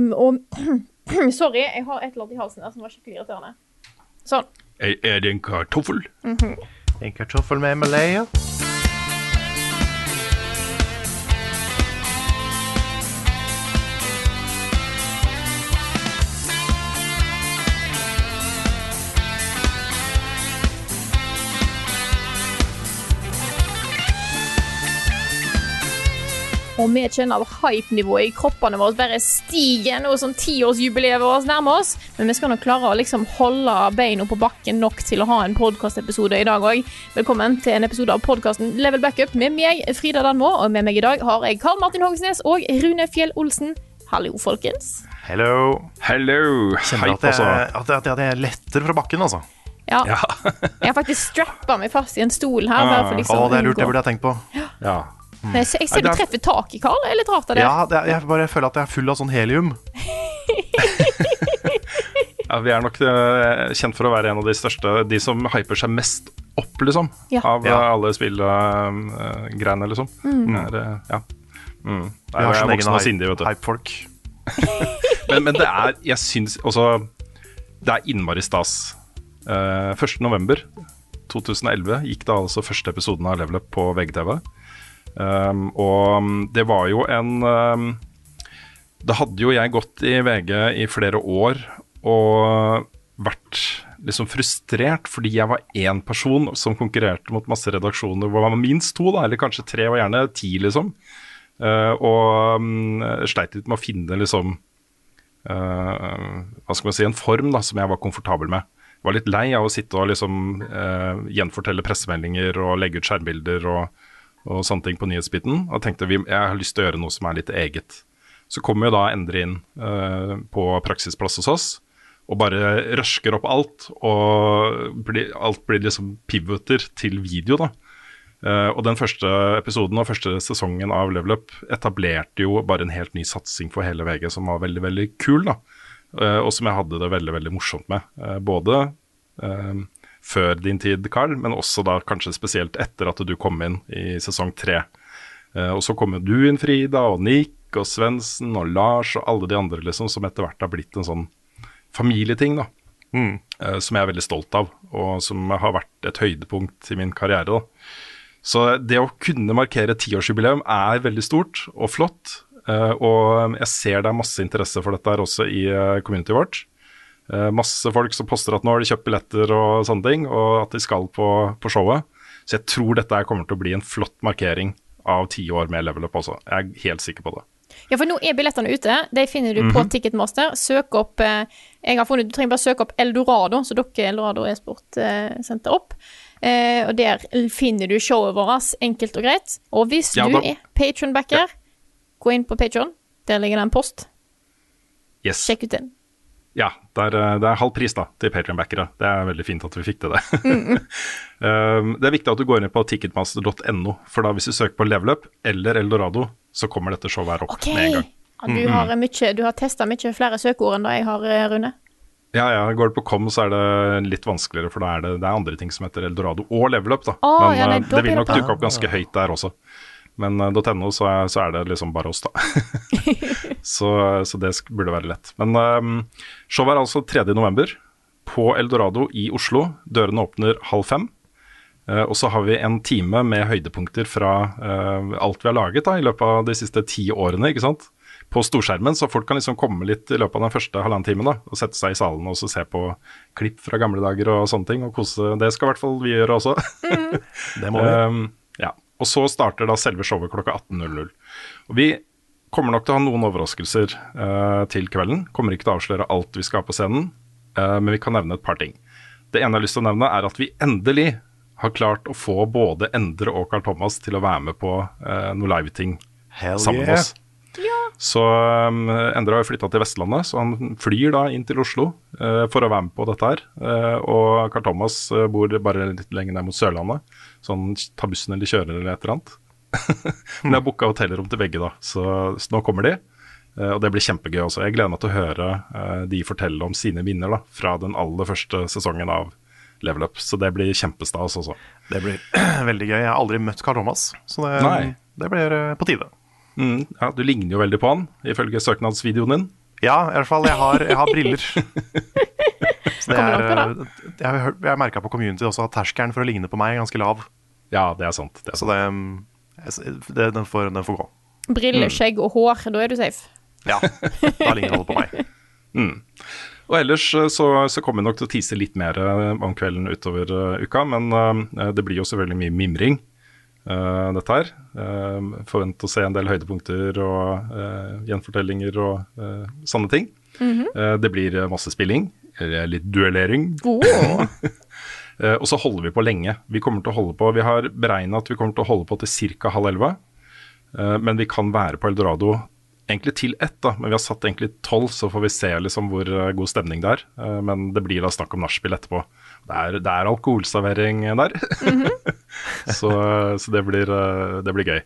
Mm, Og Sorry, jeg har et eller annet i halsen der som var skikkelig irriterende. Sånn. Er, er det en kartoffel? En kartoffel med malaya. Og vi kjenner at hype-nivået i kroppene våre bare stiger nå som tiårsjubileet vårt nærmer oss. Men vi skal nok klare å liksom holde beina på bakken nok til å ha en podkastepisode i dag òg. Velkommen til en episode av podkasten Level Backup med meg, Frida Danmo. Og med meg i dag har jeg Karl Martin Hogsnes og Rune Fjell Olsen. Hallo, folkens. Hello. Hello! Kjenner Hype, at jeg, at, jeg, at jeg letter fra bakken, altså. Ja, Ja. jeg har faktisk strappa meg fast i en stol her. Bare for liksom Å, det er lurt, det burde jeg tenkt på. ja. Nei, jeg ser Nei, du det er- treffer taket, Karl. Jeg er litt rart av det. Ja, det er, jeg bare føler at jeg er full av sånn helium. ja vi er nok eh, kjent for å være en av de største De som hyper seg mest opp, liksom. Ja. Av Ja. eh, alle spillgreiene, liksom. Mm. er, eh, ja. Mm. Vi har jeg sin er egen hype-folk. vet du. hypefolk. Men, men det er Jeg syns også Det er innmari stas. Uh, 1. november 2011 gikk da altså første episoden av Level Up på VGTV. Um, og um, det var jo en um, Da hadde jo jeg gått i VG i flere år og vært liksom frustrert fordi jeg var én person som konkurrerte mot masse redaksjoner hvor man var minst to, da, eller kanskje tre, og gjerne ti, liksom. Uh, og um, sleit litt med å finne liksom uh, hva skal man si, en form da, som jeg var komfortabel med. Var litt lei av å sitte og liksom uh, gjenfortelle pressemeldinger og legge ut skjermbilder og, og sånne ting på nyhetsbiten. Og tenkte vi, jeg har lyst til å gjøre noe som er litt eget. Så kommer jo da Endre inn uh, på praksisplass hos oss og bare røsker opp alt. Og blir, alt blir liksom pivoter til video, da. Uh, og den første episoden og første sesongen av Level Up etablerte jo bare en helt ny satsing for hele VG som var veldig, veldig kul, da. Uh, og som jeg hadde det veldig, veldig morsomt med. Både før din tid, Carl, men også da kanskje spesielt etter at du kom inn i sesong tre. Eh, og så kom jo du inn, Frida, og Nick og Svendsen og Lars og alle de andre liksom, som etter hvert har blitt en sånn familieting, da. Mm. som jeg er veldig stolt av, og som har vært et høydepunkt i min karriere. da. Så det å kunne markere tiårsjubileum er veldig stort og flott. eh, og jeg ser det er masse interesse for dette her også i community communityet vårt. Eh, masse folk som poster at nå har de kjøpt billetter og sånne ting, og at de skal på, på showet. Så jeg tror dette kommer til å bli en flott markering av ti år med level up også. Jeg er helt sikker på det. Ja, for nå er billettene ute. De finner du på Ticketmaster. Søk opp eh, Jeg har funnet, Du trenger bare søke opp Eldorado, så dere Eldorado e-sport eh, sendte opp. Eh, og der finner du showet vårt, enkelt og greit. Og hvis Ja, du er patronbacker, ja. gå inn på Patron. Der ligger det en post. Yes. Sjekk ut den. Ja, det er, eh, det er halv pris da, til Patrion-backere. Det er veldig fint at vi fikk til det. Mm. det er viktig at du går inn på ticketmaster.no, for da hvis du søker på leveløp eller Eldorado, så kommer dette showet her opp okay. med en gang. Du har, mye, du har testa mye flere søkeord enn det jeg har, eh, Rune. Ja, ja, Går det på com, så er det litt vanskeligere, for da er det, det er andre ting som heter Eldorado og Level Up. da. Oh, Men ja, nei, eh, det vil nok dukke opp ganske høyt der også. Men uh, .no så er, så er det liksom bare oss, da. så, så det burde være lett. Men um, showet er altså 3. november på Eldorado i Oslo. Dørene åpner halv fem. Uh, og så har vi en time med høydepunkter fra uh, alt vi har laget da, i løpet av de siste ti årene. ikke sant? På storskjermen, så folk kan liksom komme litt i løpet av den første halvannen timen da, og sette seg i salen og se på klipp fra gamle dager og sånne ting. og kose. Det skal i hvert fall vi gjøre også. Det må vi. Um. Og så starter da selve showet klokka 18.00. Og vi kommer nok til å ha noen overraskelser eh, til kvelden. Kommer ikke til å avsløre alt vi skal ha på scenen, eh, men vi kan nevne et par ting. Det ene jeg har lyst til å nevne, er at vi endelig har klart å få både Endre og Carl Thomas til å være med på eh, noe live-ting sammen yeah. med oss. Så um, Endre har jo flytta til Vestlandet, så han flyr da inn til Oslo uh, for å være med på dette her. Uh, og Carl Thomas uh, bor bare litt lenger ned mot Sørlandet, så ta bussen eller kjøre eller et eller annet. Men jeg har booka hotellrom til begge, da, så, så nå kommer de. Eh, og det blir kjempegøy også. Jeg gleder meg til å høre eh, de fortelle om sine vinner da, fra den aller første sesongen av Level Up. Så det blir kjempestas også. Det blir veldig gøy. Jeg har aldri møtt Carl Thomas, så det, det blir eh, på tide. Mm, ja, du ligner jo veldig på han, ifølge søknadsvideoen din. Ja, i hvert fall. Jeg har, jeg har briller. Så det er, det. eh, jeg har, jeg merka på community også at terskelen for å ligne på meg er ganske lav. Ja, det er sant. Det er Så sant. det, mm, det den, får, den får gå. Briller, skjegg og hår, da er du safe. Ja, da ligner alle på meg. Og ellers eh, så, så kommer vi nok til å tise litt mer eh, om kvelden utover eh, uka, men uh, det blir jo selvfølgelig mye mimring, Uh, dette her. Uh, forvent å se en del høydepunkter og eh, gjenfortellinger og eh, sånne ting. Eh, det blir eh, masse spilling, litt duellering. Oh. Og så holder vi på lenge. Vi kommer til å holde på, vi har beregna at vi kommer til å holde på til ca. halv elleve. Eh, men vi kan være på Eldorado egentlig til ett, da. Men vi har satt egentlig tolv, så får vi se liksom hvor eh, god stemning det er. Eh, men det blir da snakk om nachspiel etterpå. Det er, det er alkoholservering der. så så det, blir, det blir gøy.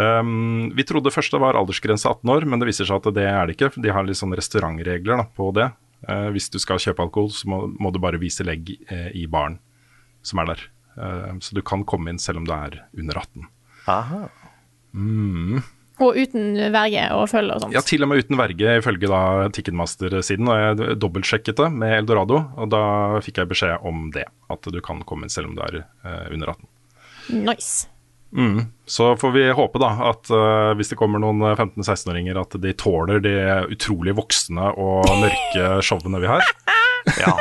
Um, vi trodde først det var aldersgrense 18 år, men det viser seg at det er det ikke. De har litt sånn restaurantregler da, på det. Eh, hvis du skal kjøpe alkohol, så må, må du bare vise legg eh, i baren som er der. Eh, så du kan komme inn selv om du er under 18. Aha. Og uten verge og følge og sånt. Ja, til og med uten verge, ifølge da Ticketmaster-siden. Og jeg dobbeltsjekket det med Eldorado, og da fikk jeg beskjed om det. At du kan komme inn selv om du er under 18. Nice. Så får vi håpe da at uh, hvis det kommer noen 15-16-åringer, at de tåler de utrolig voksne og mørke showene vi har. Ja.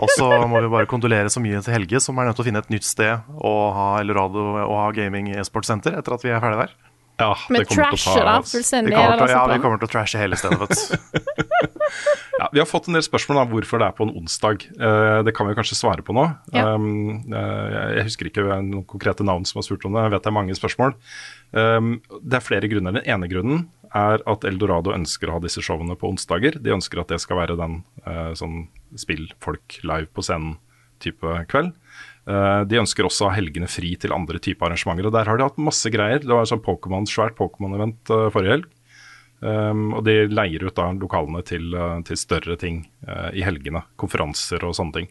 Og så må vi bare kondolere så mye til Helge, som er nødt til å finne et nytt sted å ha Eldorado og ha gaming e-sportsenter etter at vi er ferdig der. Ja, Men det kommer til å trashe, da. Vi kommer, til, ja, altså vi kommer til å trashe hele stedet, vet du. Ja, vi har fått en del spørsmål om hvorfor det er på en onsdag. Eh, det kan vi kanskje svare på nå. Ja. Um, eh, jeg husker ikke noen konkrete navn som har spurt om det. Jeg vet det er mange spørsmål. Um, det er flere grunner. Den ene grunnen er at Eldorado ønsker å ha disse showene på onsdager. De ønsker at det skal være den uh, sånn spill folk live på scenen-type kveld. Eh, de ønsker også å ha helgene fri til andre typer arrangementer. og Der har de hatt masse greier. Det var sånn Pokemon, svært Pokémon-event eh, forrige helg. Um, og de leier ut da lokalene til, uh, til større ting uh, i helgene. Konferanser og sånne ting.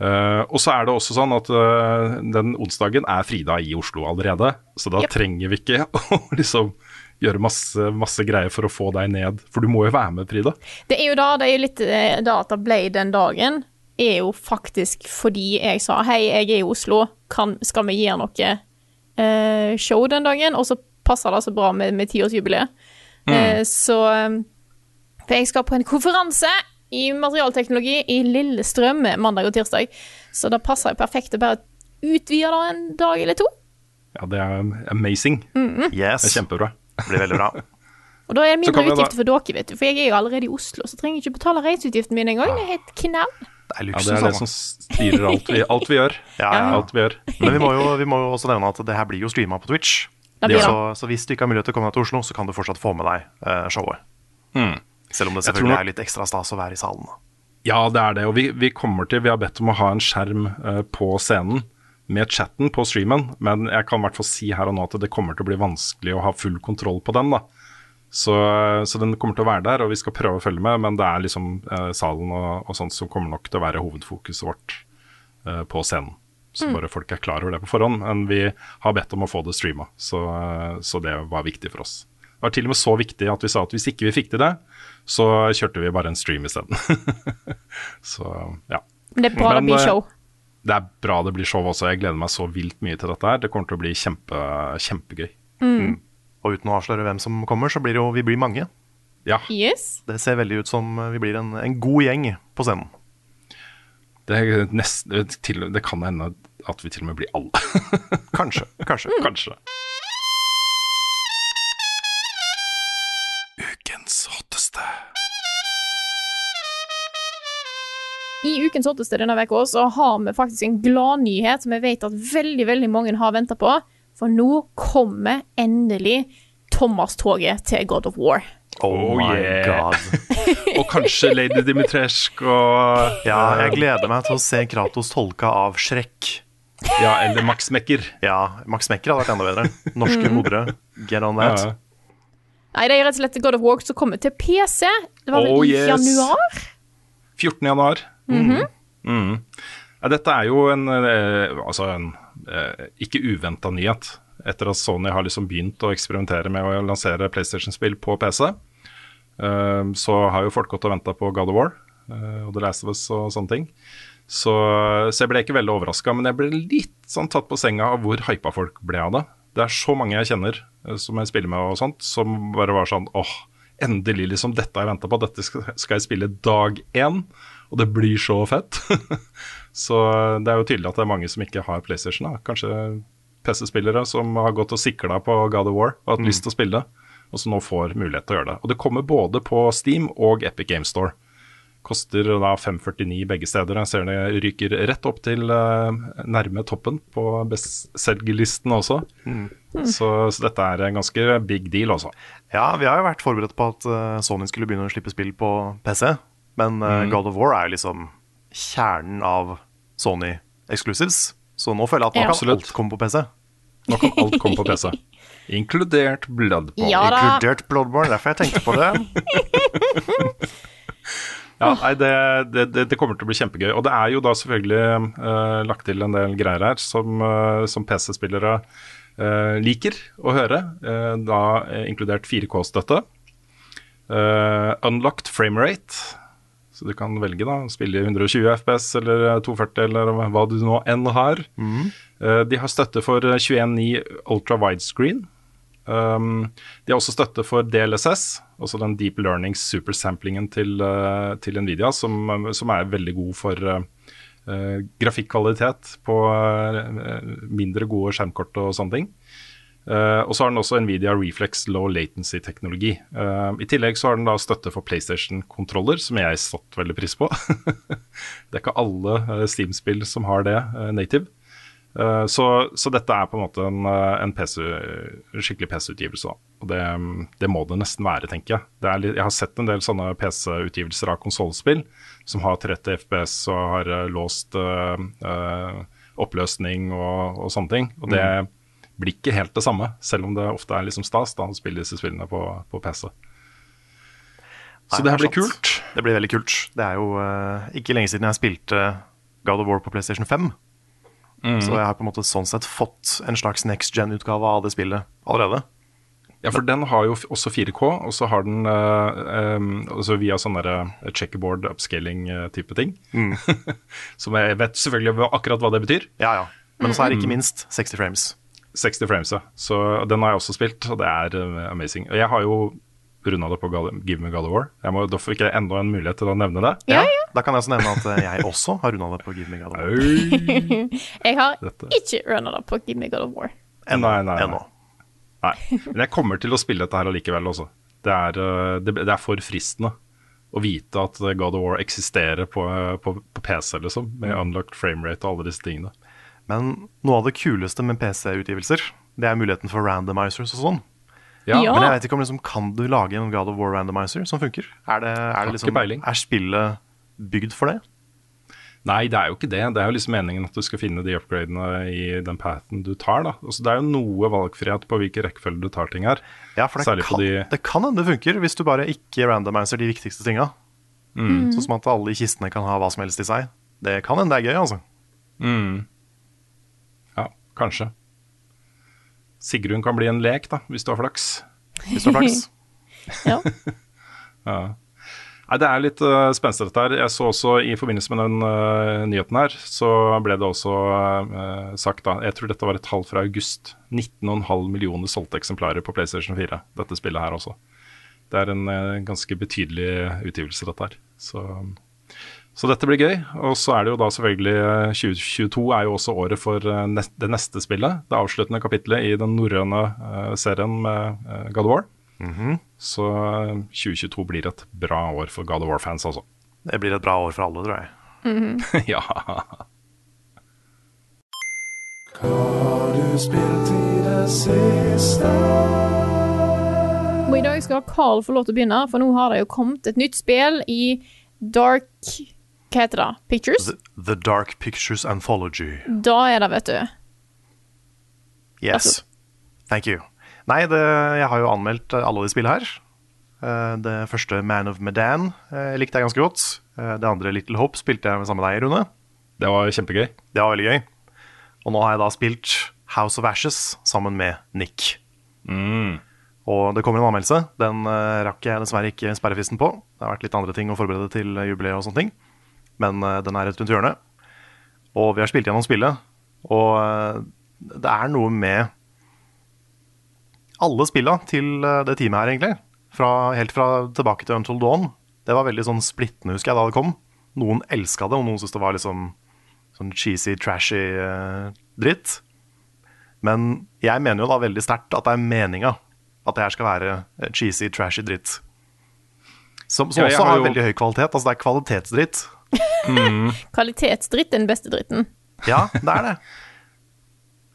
Uh, og så er det også sånn at uh, den onsdagen er Frida i Oslo allerede. Så da Yep. trenger vi ikke å liksom gjøre masse, masse greier for å få deg ned. For du må jo være med, Frida. Det er jo da, det er jo litt eh, da at det ble den dagen, er jo faktisk fordi jeg sa hei, jeg er i Oslo, kan, skal vi gjøre noe eh, show den dagen? Og så passer det så bra med, med tiårsjubileet. Eh, så eh, For jeg skal på en konferanse i materialteknologi i Lillestrøm mandag og tirsdag, så det passer jo perfekt å bare utvide det en dag eller to. Ja, det er amazing. Det Yes, er kjempebra. det blir veldig bra. Og da er det mindre utgifter for dere, vet du. For jeg er jo allerede i Oslo, så trenger jeg ikke betale reiseutgiftene mine engang. Det er helt knall. Det er Ja, det er det som styrer alt vi, alt vi gjør. Ja, ja. Alt vi gjør. Men vi må, jo, vi må jo også nevne at det her blir jo streama på Twitch. Blir Så, så hvis du ikke har mulighet til å komme deg til Oslo, så kan du fortsatt få med deg eh, showet. Selv om det selvfølgelig nok- er litt ekstra stas å være i salen. Ja, det er det. Og vi, vi kommer til Vi har bedt om å ha en skjerm uh, på scenen med chatten på streamen, men jeg kan i hvert fall si her og nå at det kommer til å bli vanskelig å ha full kontroll på den. da. Så, så den kommer til å være der, og vi skal prøve å følge med, men det er liksom eh, salen og, og sånt som kommer nok til å være hovedfokuset vårt eh, på scenen. Så bare folk er klar over det på forhånd. Men vi har bedt om å få det streama, så, eh, så det var viktig for oss. Det var til og med så viktig at vi sa at hvis ikke vi fikk til det, så kjørte vi bare en stream isteden. så ja. Men det er bra Men, det blir eh, show. Det er bra det blir show også. Jeg gleder meg så vilt mye til dette her. Det kommer til å bli kjempe, kjempegøy. Og uten å avsløre hvem som kommer, så blir det jo vi blir mange. Ja, Yes. Det ser veldig ut som vi blir en, en god gjeng på scenen. det, er nest, til, det kan hende at vi til og med blir alle. Kanskje. Kanskje. Kanskje. Ukens hotteste. I ukens hotteste denne uka så har vi faktisk en gladnyhet som jeg vet at veldig veldig mange har venta på. For nå kommer endelig Thomas-toget til God of War. Oh, Oh, my yeah. god. Og kanskje Lady Dimitrescu og Ja, jeg gleder meg til å se Kratos tolka av Shrek. Ja, eller Max Mekker. Ja, Max Mekker hadde vært enda bedre. Norske hodere. Get on that. Ja. Nei, det er rett og slett God of War som kommer til PC. Det var vel Oh, i yes. januar? 14. januar. Mhm. ja, dette er jo en, eh, altså en ikke uventa nyhet. Etter at Sony har liksom begynt å eksperimentere med å lansere PlayStation-spill på PC, eh, så har jo folk gått og venta på God of War eh, og The Last of Us og sånne ting. Så, så jeg ble ikke veldig overraska, men jeg ble litt sånn tatt på senga av hvor hypa folk ble av det. Det er så mange jeg kjenner eh, som jeg spiller med og sånt, som bare var sånn åh, endelig, liksom. Dette har jeg venta på. Dette skal jeg spille dag én. Og det blir så fett. så det er jo tydelig at det er mange som ikke har PlayStation. da. Kanskje PC-spillere som har gått og sikla på God of War og hatt lyst til å spille det, og som nå får mulighet til å gjøre det. Og det kommer både på Steam og Epic Game Store. Koster da 549 begge steder. Jeg ser det ryker rett opp til uh, nærme toppen på bestselgerlisten også. Så, så dette er en ganske big deal, altså. Ja, vi har jo vært forberedt på at uh, Sony skulle begynne å slippe spill på PC. Men mm. God of War er jo liksom kjernen av Sony exclusives. Så nå føler jeg at nå Ja. kan Absolutt. alt komme på PC. Nå kan alt komme på PC. Inkludert Bloodborne. Ja da. Inkludert Bloodborne, derfor jeg tenkte på det. Ja, nei, det, det, det, kommer til å bli kjempegøy. Og det er jo da selvfølgelig uh, lagt til en del greier her som, uh, som PC-spillere uh, liker å høre. eh, da eh, inkludert 4K-støtte. Eh, unlocked framerate. Så du kan velge da, spille i 120 FPS eller eh, 240 eller hva du nå enn har. Mm. de har støtte for eh, 21.9 ultra widescreen. Um, de har også støtte for DLSS, også den deep learning supersamplingen til, uh, til Nvidia, som, som er veldig god for uh, uh, grafikkvalitet på mindre gode skjermkort og sånne ting. Uh, og så har den også Nvidia Reflex low latency-teknologi. Uh, I tillegg så har den da støtte for PlayStation-kontroller, som jeg satt veldig pris på. det er ikke alle uh, Steam-spill som har det native. Så, så dette er på en måte en, en PC, skikkelig PC-utgivelse. Og det, um, det må det nesten være, tenker jeg. Litt, jeg har sett en del sånne PC-utgivelser av konsollspill som har 30 FPS og har låst oppløsning og, og sånne ting. Og det blir ikke helt det samme, selv om det ofte er liksom stas da, å spille disse spillene på, på PC. Så Nei, det her er blir sant. kult. Det blir veldig kult. Det er jo uh, ikke lenge siden jeg spilte God of War på PlayStation 5. Mm. Så jeg har på en måte sånn sett fått en slags next gen-utgave av det spillet allerede. Ja, for den har jo også 4K, og så har den uh, um, også via sånn uh, checkerboard upscaling-type ting. Som jeg vet selvfølgelig akkurat hva det betyr. Ja, ja. Men også er det ikke minst 60 frames. 60 frames, ja. Så den har jeg også spilt, og det er uh, amazing. Og jeg har jo runda det på Gal Give Me God of War. Jeg må, da fikk jeg enda en mulighet til å nevne det. Ja, ja. Da kan jeg også nevne at eh, jeg også har runda det på Give Me God of War. Jeg har Dette. ikke runda det på Give Me God of War. Ennå. Nei, nei, nei. Nei. Men jeg kommer til å spille dette her allikevel også. Det er, uh, det, det er for fristende å vite at God of War eksisterer på, på, på PC, liksom. Med unlocked framerate og alle disse tingene. Men noe av det kuleste med PC-utgivelser, det er muligheten for randomizers og sånn. Ja, Ja. Men jeg vet ikke om liksom, kan du lage en God of War randomizer som funker? Er, det, er, det liksom, er spillet bygd for det? Nei, det er jo ikke det. Det er jo liksom meningen at du skal finne de upgradene i den pathen du tar. da. Altså, det er jo noe valgfrihet på hvilken rekkefølge du tar ting her. Ja, for det kan, de- det kan hende det funker hvis du bare ikke randomizer de viktigste tinga. Mm. Sånn som at alle i kistene kan ha hva som helst i seg. Det kan hende det er gøy, altså. Ja, kanskje. Sigrun kan bli en lek, da, hvis du har flaks. Hvis du har flaks. Ja. Nei, Det er litt uh, spenstig dette her. Jeg så også i forbindelse med den uh, nyheten her, så ble det også uh, sagt da Jeg tror dette var et tall fra august. 19,5 millioner solgte eksemplarer på PlayStation 4. Dette spillet her også. Det er en uh, ganske betydelig utgivelse, dette her. Så, så dette blir gøy. Og så er det jo da selvfølgelig øh, 2022 er jo også året for øh, det neste spillet. Det avsluttende kapitlet i den norrøne øh, serien med God of War. Så øh, 2022 blir et bra år for God of War-fans, altså. Det blir et bra år for alle, tror jeg. ja. Hva har du spilt i det siste? Og i dag skal Carl få lov til å begynne, for nå har det jo kommet et nytt spill i Dark Hva heter det? Pictures? The, the Dark Pictures Anthology. Da er det, vet du. Yes. Thank you. Nei, det, jeg har jo anmeldt alle de spillene her. Eh, Det første, Man of Medan, eh, likte jeg ganske godt. Eh, Det andre, Little Hope, spilte jeg sammen med deg, Rune. Det var kjempegøy. Det var veldig gøy. Og nå har jeg da spilt House of Ashes sammen med Nick. Og det kommer en anmeldelse. Den rakk jeg dessverre ikke sperrefristen på. Det har vært litt andre ting å forberede til jubileet og sånne ting. Men eh, den er rett rundt hjørnet. Og vi har spilt gjennom spillet. Og eh, det er noe med alle spilla til eh, det teamet her, egentlig. Fra, helt fra tilbake til Until Dawn. Det var veldig sånn splittende, husker jeg, da det kom. Noen elska det, og noen syntes det var liksom sånn cheesy, trashy eh, dritt. Men jeg mener jo da veldig sterkt at det er meninga at det her skal være cheesy, trashy dritt. Som, som Ja, også har har jo- veldig høy kvalitet. Altså det er kvalitetsdritt. Kvalitetsdritt er den beste dritten. Ja, det er det.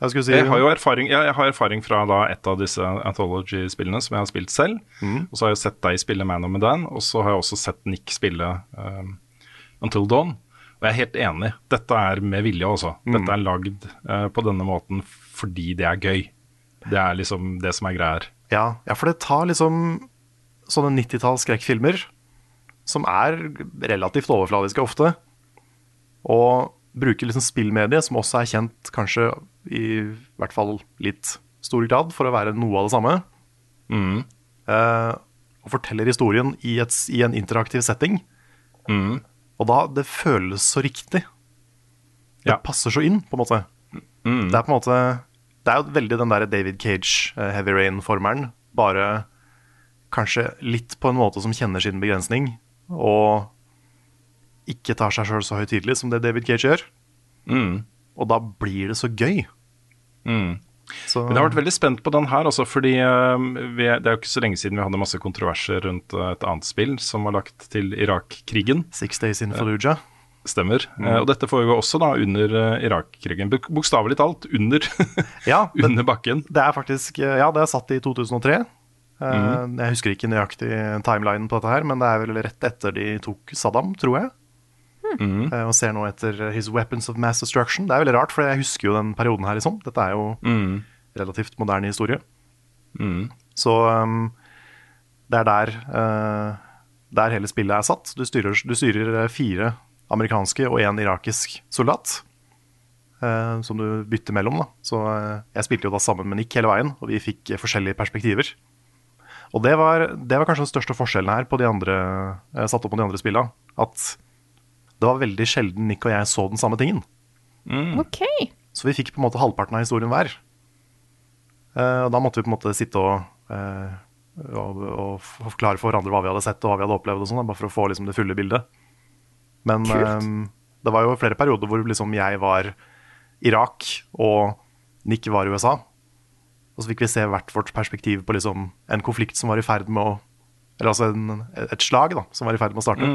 Jeg si Jeg har jo erfaring, ja, jeg har erfaring fra da et av disse Anthology-spillene som jeg har spilt selv. Og så har jeg sett deg spille Man of Medan, og så har jeg også sett Nick spille um, Until Dawn. Og jeg er helt enig. Dette er med vilje, også. Dette er lagd uh, på denne måten fordi det er gøy. Det er liksom det som er greia her. Ja, ja, for det tar liksom sånne 90-talls skrekkfilmer, som er relativt overfladiske ofte, og bruker liksom spillmediet, som også er kjent kanskje i hvert fall litt stor grad for å være noe av det samme, eh, og forteller historien i, et, i en interaktiv setting. Og da, det føles så riktig. Det Ja. passer så inn, på en måte. Det er på en måte Det er jo veldig den der David Cage, eh, Heavy Rain-formelen. Bare kanskje litt på en måte som kjenner sin begrensning, og ikke tar seg sjøl så høytidelig som det David Cage gjør. Og da blir det så gøy. Så, Men jeg har vært veldig spent på den her, også, fordi eh, vi, det er jo ikke så lenge siden vi hadde masse kontroverser rundt eh, et annet spill som var lagt til Irak-krigen. Six Days in Fallujah. Stemmer. Eh, og dette foregår også da under eh, Irak-krigen. Bokstavelig talt under, Ja, det, under bakken. det er faktisk eh, Ja, det er satt i 2003. Eh, Jeg husker ikke nøyaktig timelinen på dette her, men det er vel rett etter de tok Saddam, tror jeg. Mm. Og ser nå etter His Weapons of Mass Destruction. Det er veldig rart, for jeg husker jo den perioden her, liksom. Dette er jo relativt moderne historie. Så um, det er der, uh, der hele spillet er satt. Du styrer, du styrer eh, fire amerikanske og én irakisk soldat. Uh, som du bytter mellom. Da. Så uh, jeg spilte jo da sammen med Nick hele veien, og vi fikk eh, forskjellige perspektiver. Og det var, det var kanskje den største forskjellen her på de andre, eh, satt opp på de andre spillene. At det var veldig sjelden Nick og jeg så den samme tingen. OK. Så vi fikk på en måte halvparten av historien hver. Eh, og da måtte vi på en måte sitte og, eh, og, og forklare for hverandre hva vi hadde sett og hva vi hadde opplevd, og sånt, bare for å få liksom, det fulle bildet. Men eh, det var jo flere perioder hvor liksom, jeg var Irak og Nick var i USA. Og så fikk vi se hvert vårt perspektiv på liksom, en konflikt som var i ferd med å Eller altså en, et slag da, som var i ferd med å starte.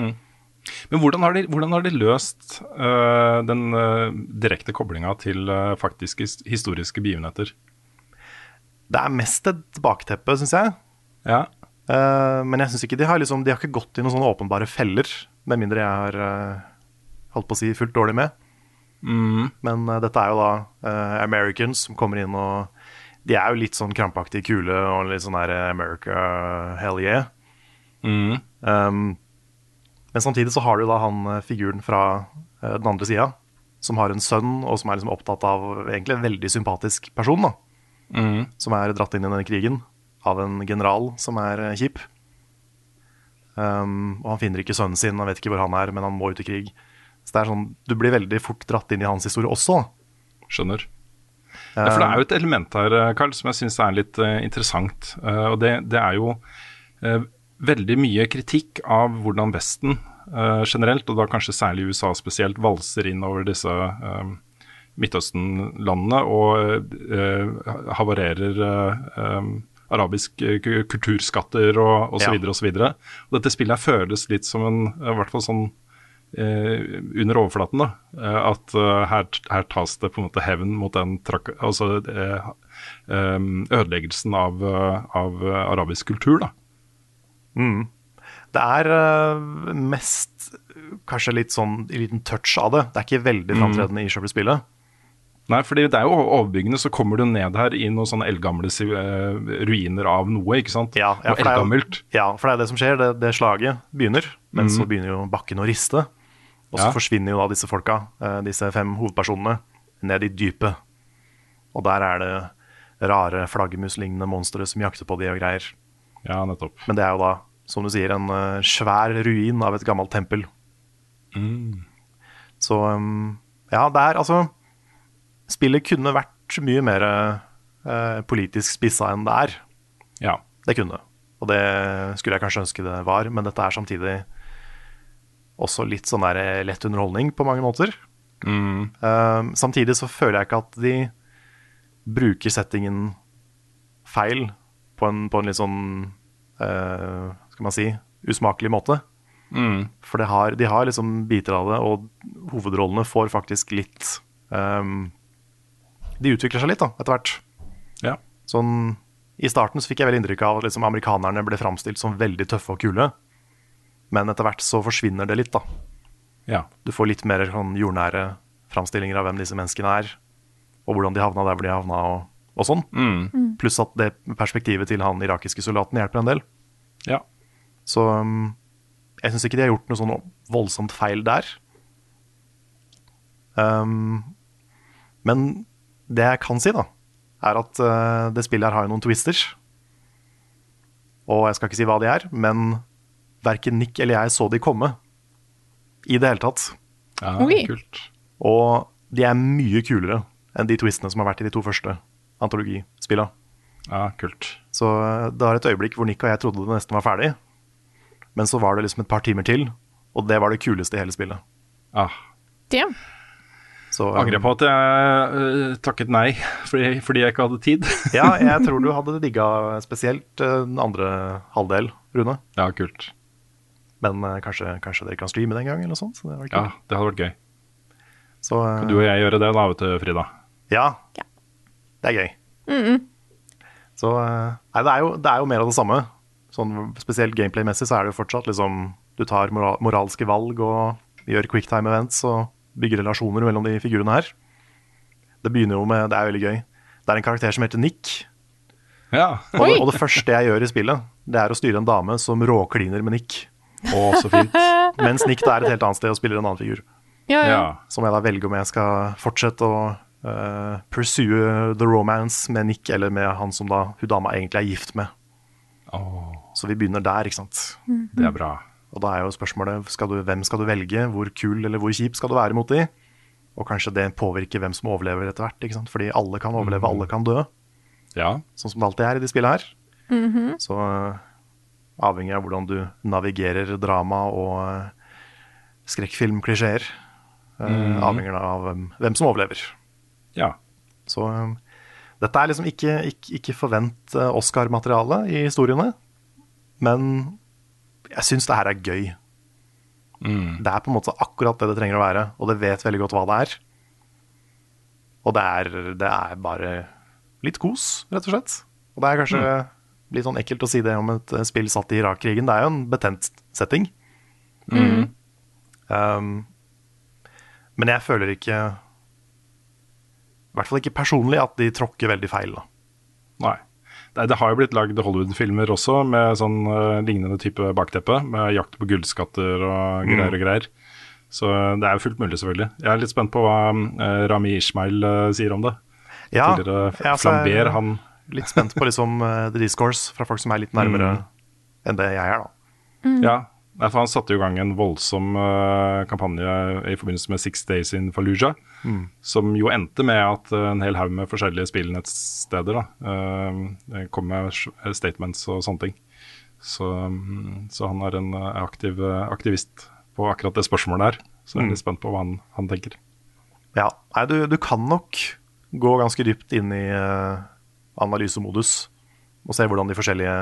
Men hvordan har de, hvordan har de løst uh, den uh, direkte koblinga til uh, faktiske historiske begivenheter? Det er mest et bakteppe, syns jeg. Ja. Men jeg synes ikke de har liksom, De har ikke gått i noen sånne åpenbare feller, med mindre jeg har holdt på å si fullt dårlig med. Men eh, dette er jo da Americans som kommer inn og De er jo litt sånn krampaktig kule og litt sånn der America hell yeah. Um, men samtidig så har du da han eh, figuren fra uh, den andre sida, som har en sønn, og som er liksom opptatt av egentlig en veldig sympatisk person. da som er dratt inn i denne krigen av en general som er eh, kjip. Um, og han finner ikke sønnen sin, han vet ikke hvor han er, men han må ut i krig. Så det er sånn, Du blir veldig fort dratt inn i hans historie også. Skjønner. Ja, for det er jo et element her, Carl, Karl, som jeg syns er litt eh, interessant. Eh, og det, det er jo eh, veldig mye kritikk av hvordan Vesten eh, generelt, og da kanskje særlig USA spesielt, valser inn over disse eh, Midtøsten-landene og eh, havarerer eh, eh, arabisk eh, kulturskatter og osv. Ja. og dette spillet føles litt som en i hvert fall sånn eh, under overflaten. da, eh, At eh, her, her tas det på en måte hevn mot den trak altså, eh, eh, ødeleggelsen av, eh, av eh, arabisk kultur, da. Det er eh, mest kanskje litt sånn en liten touch av det. Det er ikke veldig framtredende i sjølve spillet. Nei, fordi det er jo overbyggende, så kommer du ned her i noen sånne eldgamle eh, ruiner av noe, ikke sant? Ja, ja, for det er. Ja, for det er det som skjer. Det, det slaget begynner, men så begynner jo bakken å riste. Og så Ja. forsvinner jo da disse folka, eh, disse fem hovedpersonene, ned i dypet. Og der er det rare flaggermuslignende monstre som jakter på de og greier. Ja, nettopp. Men det er jo da, som du sier, en uh, svær ruin av et gammelt tempel. Så um, ja, det er altså Spillet kunne vært mye mer eh, politisk spissa enn det er. Ja. Det kunne. Og det skulle jeg kanskje ønske det var, men dette er samtidig også litt sånn der eh, lett underholdning på mange måter. Eh, samtidig så føler jeg ikke at de bruker settingen feil på en, på en litt sånn eh, Skal man si usmakelig måte. For det har, de har liksom biter av det, og hovedrollene får faktisk litt ehm, De utvikler seg litt, da, etter hvert. ja. Sånn, I starten så fikk jeg veldig inntrykk av at liksom, amerikanerne ble framstilt som veldig tøffe og kule. Men etter hvert så forsvinner det litt, da. ja. Du får litt mer sånn jordnære framstillinger av hvem disse menneskene er, og hvordan de havna der hvor de havna, og, og sånn. Pluss at det perspektivet til han irakiske soldaten hjelper en del. ja. Så um, jeg syns ikke de har gjort noe sånn voldsomt feil der. Um, men det jeg kan si, da, er at uh, det spillet her har jo noen twister. Og jeg skal ikke si hva de er, men verken Nick eller jeg så de komme. I det hele tatt. ja Oi. Kult. Og de er mye kulere enn de twistene som har vært i de to første antologispillene. Ja, kult. Så eh, det var et øyeblikk hvor Nick og jeg trodde det nesten var ferdig. Men så var det liksom et par timer til, og det var det kuleste i hele spillet. Ah. Damn. Så, um, Angrer på at jeg uh, takket nei fordi, fordi jeg ikke hadde tid. Ja, jeg tror du hadde digga spesielt eh, den andre halvdel, Rune. ja, kult. Men uh, kanskje, kanskje dere kan streame den gang, eller noe sånt. Så det var Ja, kult. det hadde vært gøy. Så, eh, Du og jeg gjøre det da, vet du, Frida. ja, det er gøy. Så eh, Nei, det er, jo, det er jo mer av det samme. Sånn, spesielt gameplay-messig så er det jo fortsatt liksom Du tar moral, moralske valg og gjør quicktime events og bygger relasjoner mellom de figurene her. Det begynner jo med Det er veldig gøy. Det er en karakter som heter Nick. Ja. Og, det- og det første jeg gjør i spillet, det er å styre en dame som råkliner med Nick. Å, så fint. Mens Nick da er et helt annet sted og spiller en annen figur. Ja, ja. Som jeg da velger om jeg skal fortsette å uh, pursue the romance med Nick, eller med han som da hun dama egentlig er gift med. Oh. Så vi begynner der, ikke sant. det er bra. Og da er jo spørsmålet skal du, hvem skal du velge, hvor kul eller hvor kjip skal du være mot de? Og kanskje det påvirker hvem som overlever etter hvert, ikke sant? fordi alle kan overleve, alle kan dø. Ja. Sånn som det alltid er i de spillene her. Så eh, avhengig av hvordan du navigerer drama og uh, skrekkfilmklisjeer, mm. avhenger det av hvem, hvem som overlever. Ja. Så eh, dette er liksom ikke, ikke, ikke forvent eh, Oscar-materiale i historiene, men jeg syns det her er gøy. Det er på en måte akkurat det det trenger å være, og det vet veldig godt hva det er. Og det er, det er bare litt kos, rett og slett. Og det er kanskje litt sånn ekkelt å si det om et eh, spill satt i Irak-krigen. Det er jo en betent setting. Um, men jeg føler ikke I hvert fall ikke personlig at de tråkker veldig feil. da. Det, det har jo blitt lagd Hollywood-filmer også med sånn uh, lignende type bakteppe. Med jakt på gullskatter og greier og greier. Så det er jo fullt mulig, selvfølgelig. Jeg er litt spent på hva uh, Rami Ishmael uh, sier om det. Ja, Tidligere ja, er- flamber, han Litt spent på liksom uh, the discourse fra folk som er litt nærmere enn det jeg er, da. Ja, Nei, for han satte jo i gang en voldsom uh, kampanje i forbindelse med Six Days in Fallujah. Som jo endte med at uh, en hel haug med forskjellige spillnettsteder da, uh, kom med statements og sånne ting. Så, um, så han er en aktiv aktivist på akkurat det spørsmålet her. Så jeg er litt spent på hva han, han tenker. Ja, nei, du, du kan nok gå ganske dypt inn i analysemodus og se hvordan de forskjellige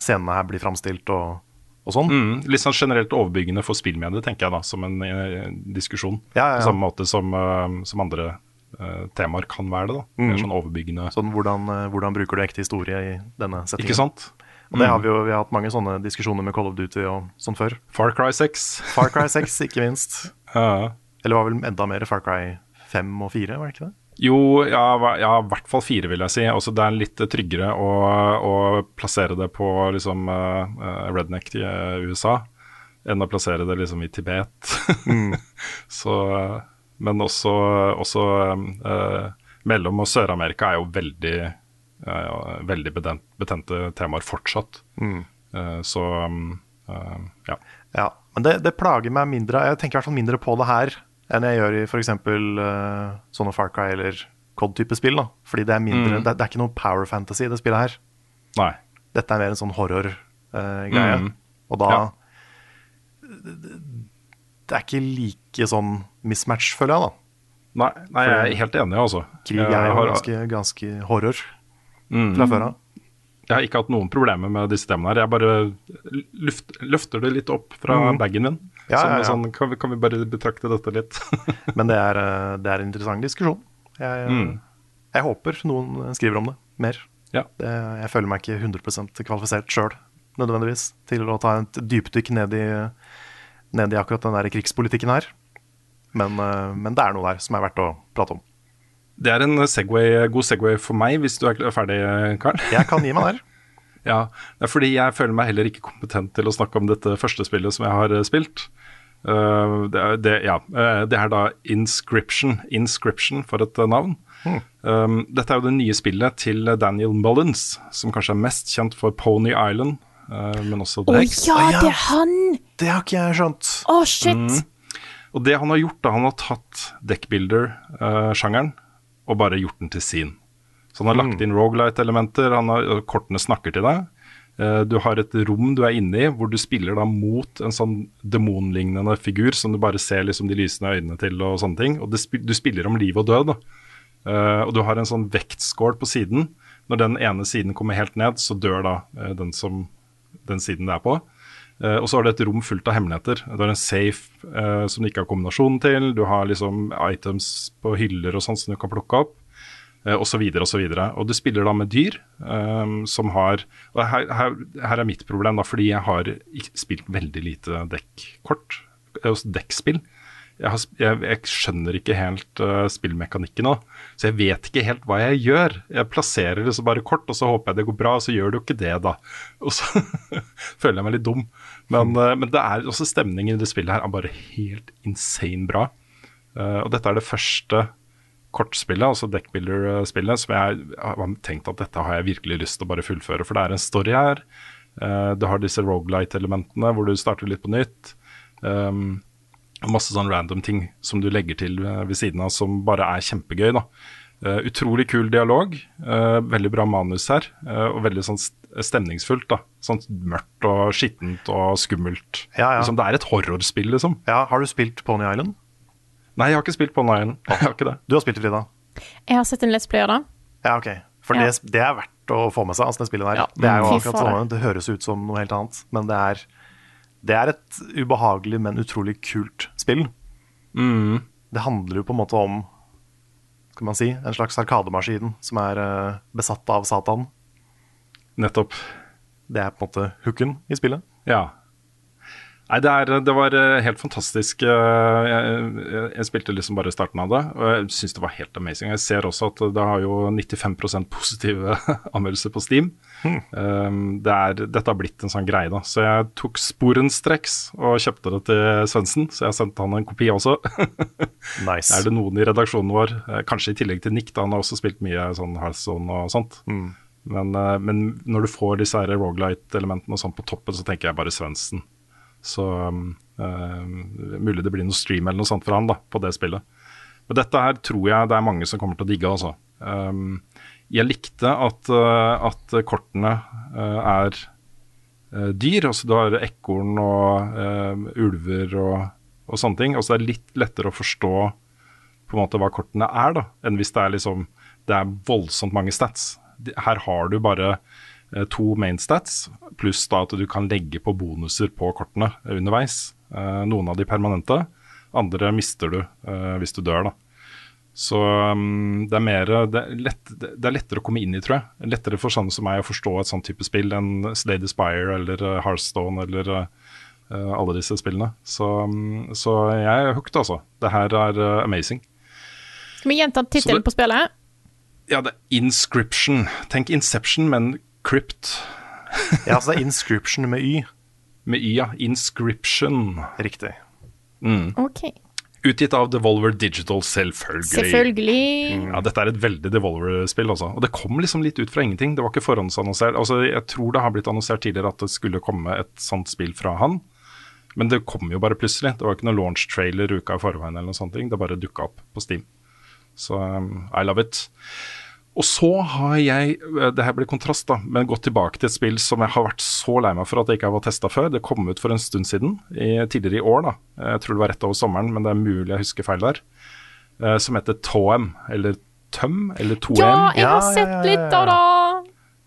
scenene her blir framstilt og, og sånn. Mm, litt sånn generelt overbyggende for spillmediet, tenker jeg da, som en uh, diskusjon. Ja, ja, ja. På samme måte som, uh, som andre uh, temaer kan være det. da Mer sånn overbyggende. Sånn, hvordan, hvordan bruker du ekte historie i denne settingen? Ikke sant? Og det har vi jo vi har hatt mange sånne diskusjoner med Call of Duty og sånn før. Far Cry 6. Far Cry 6, ikke minst. Eller var vel enda mer Far Cry 5 og 4, var det ikke det? Jo, ja, hva- ja, i hvert fall fire, vil jeg si. Også det er litt tryggere å, å plassere det på liksom eh, redneck i eh, USA enn å plassere det liksom i Tibet. Så, eh, men også, også uh, Mellom- og Sør-Amerika er jo veldig, eh, veldig betente temaer fortsatt. Eh, så um, ja. Ja, men det, det plager meg mindre Jeg tenker i hvert fall mindre på det her enn jeg gjør i f.eks. Uh, sånne Far Cry eller COD-type spill. da Fordi det er mindre det, det er ikke noe power fantasy i det spillet her. Nei. Dette er mer en sånn horror-greie. Mm. Og da Ja. Det er ikke like sånn mismatch, føler jeg, da. Nei, nei, jeg er helt enig, altså. Krig er jo har- ganske, ganske horror Mm. fra før av. Jeg har ikke hatt noen problemer med disse temaene. her Jeg bare luft, løfter det litt opp fra bagen min. Ja, ja, ja. Sånn, kan, vi, kan vi bare betrakte dette litt? Men det er, eh, det er en interessant diskusjon. Jeg, eh, Mm. jeg håper noen skriver om det mer. Ja. Det, jeg føler meg ikke 100 kvalifisert sjøl, nødvendigvis, til å ta et dypdykk ned i, ned i akkurat den der krigspolitikken her. Men, eh, men det er noe der som er verdt å prate om. Det er en segway, god Segway for meg, hvis du er ferdig, Karl. Jeg kan gi meg der. Ja, det er fordi jeg føler meg heller ikke kompetent til å snakke om dette første spillet som jeg har eh, spilt. Uh, det, er, det, ja, uh, det er da Inscription. Inscription, for et uh, navn. Um, dette er jo det nye spillet til Daniel Mullins, som kanskje er mest kjent for Pony Island, uh, men også Å ja, oh, ja. det er han! Det har ikke jeg skjønt. Å, shit! Mm. Og det han har gjort, da, han har tatt deckbuilder-sjangeren og bare gjort den til sin. Så han har lagt inn rogelight-elementer, han har, og kortene snakker til deg. Eh, Du har et rom du er inne i, hvor du spiller da mot en sånn demonlignende figur som du bare ser liksom de lysende øynene til og sånne ting. Og du spiller om liv og død. da. Eh, og du har en sånn vektskål på siden. Når den ene siden kommer helt ned, så dør da eh, den, som, den siden det er på. Uh, og så har du et rom fullt av hemmeligheter. Du har en safe uh, som du ikke har kombinasjonen til. Du har liksom items på hyller og sånn som du kan plukke opp. Og så videre og så. Og du spiller da med dyr um, som har Og her, her, her er mitt problem, da, fordi jeg har spilt veldig lite dekkort. eh, Dekkspill. Jeg, har, jeg, jeg skjønner ikke helt uh, spillmekanikken nå. Så jeg vet ikke helt hva jeg gjør. Jeg plasserer liksom bare kort, og så håper jeg det går bra, og så gjør det jo ikke det, da. Og så føler jeg meg litt dum. Men, uh, men det er også stemningen i det spillet her er bare helt insane bra. Uh, og dette er det første kortspillet, altså deckbuilder-spillet, som jeg har tenkt at dette har jeg virkelig lyst til å bare fullføre. For det er en story her. Eh, du har disse rogelight-elementene hvor du starter litt på nytt. Um, masse sånn random ting som du legger til ved siden av som bare er kjempegøy. da. Uh, utrolig kul dialog. Uh, veldig bra manus her. Uh, og veldig sånn stemningsfullt. da. Sånn mørkt og skittent og skummelt. Ja, ja. Liksom, det er et horrorspill, liksom. Ja, Har du spilt Pony Island? Nei, jeg har ikke spilt på Nine. Jeg har ikke det. Du har spilt det, Frida? Jeg har sett en Let's Player, da. Ja, ok. For Ja. det, det er verdt å få med seg, altså, det spillet der. Ja. Det er jo akkurat sånn, det høres ut som noe helt annet, men det er, det er et ubehagelig, men utrolig kult spill. Mm. Det handler jo på en måte om skal man si, en slags arkademaskin som er uh, besatt av Satan. Nettopp. Det er på en måte hooken i spillet. Ja. Nei, det, er, det var eh, helt fantastisk. eh, Jeg, jeg, spilte liksom bare starten av det, og jeg syns det var helt amazing. Jeg ser også at det har jo 95% positive anmeldelser på Steam. Um, det er, dette har blitt en sånn greie, da. Så jeg tok sporenstreks og kjøpte det til Svendsen, så jeg sendte han en kopi også. Nice. er det noen i redaksjonen vår, eh, kanskje i tillegg til Nick, da, han har også spilt mye sånn Hearthstone og sånt. Men, eh, men når du får disse her Rogalight-elementene og sånn på toppen, så tenker jeg bare Svendsen. Så um, eh, mulig det blir noe stream eller noe sånt for han da, på det spillet. Men dette her tror jeg det er mange som kommer til å digge. Altså. Um, jeg likte at, eh, at kortene eh, er dyr. Altså du har ekorn og eh, ulver og, og sånne ting. Og så er det litt lettere å forstå på en måte hva kortene er, da, enn hvis det er liksom det er voldsomt mange stats. Her har du bare to main stats, pluss da at du kan legge på bonuser på kortene eh, underveis. Eh, noen av de permanente, andre mister du eh, hvis du dør, da. Så um, det er mer det er, lett, det er lettere å komme inn i, tror jeg. Lettere for sånne som meg å forstå et sånt type spill enn Slade Aspire eller Hearthstone eller alle disse spillene. Så, um, så jeg er hooked, altså. Det her er amazing. Skal vi gjenta tittelen på spillet? Ja, det er Inscription. Tenk Inception, men Crypt. ja, altså det er Inscription med Y. Med Y, ja. Inscription. Riktig. Mm. Ok. Utgitt av Devolver Digital, selvfølgelig. Selvfølgelig. Mm. Ja, Dette er et veldig Devolver-spill, altså. Og det kom liksom litt ut fra ingenting. Det var ikke forhåndsannonsert. Altså, jeg tror det har blitt annonsert tidligere at det skulle komme et sånt spill fra han. Men det kom jo bare plutselig. Det var ikke noen launch-trailer uka i forveien eller noe sånt. Det bare dukka opp på Steam. Så um, I love it. Og så har jeg, eh, det her blir kontrast, da, men gått tilbake til et spill som jeg har vært så lei meg for at jeg ikke har testa før. Det kom ut for en stund siden, i, tidligere i år. da. Jeg tror det var rett over sommeren, men det er mulig jeg husker feil der. Uh, som heter Toem, eller Tøm, eller Toem. Ja, jeg har sett litt av det.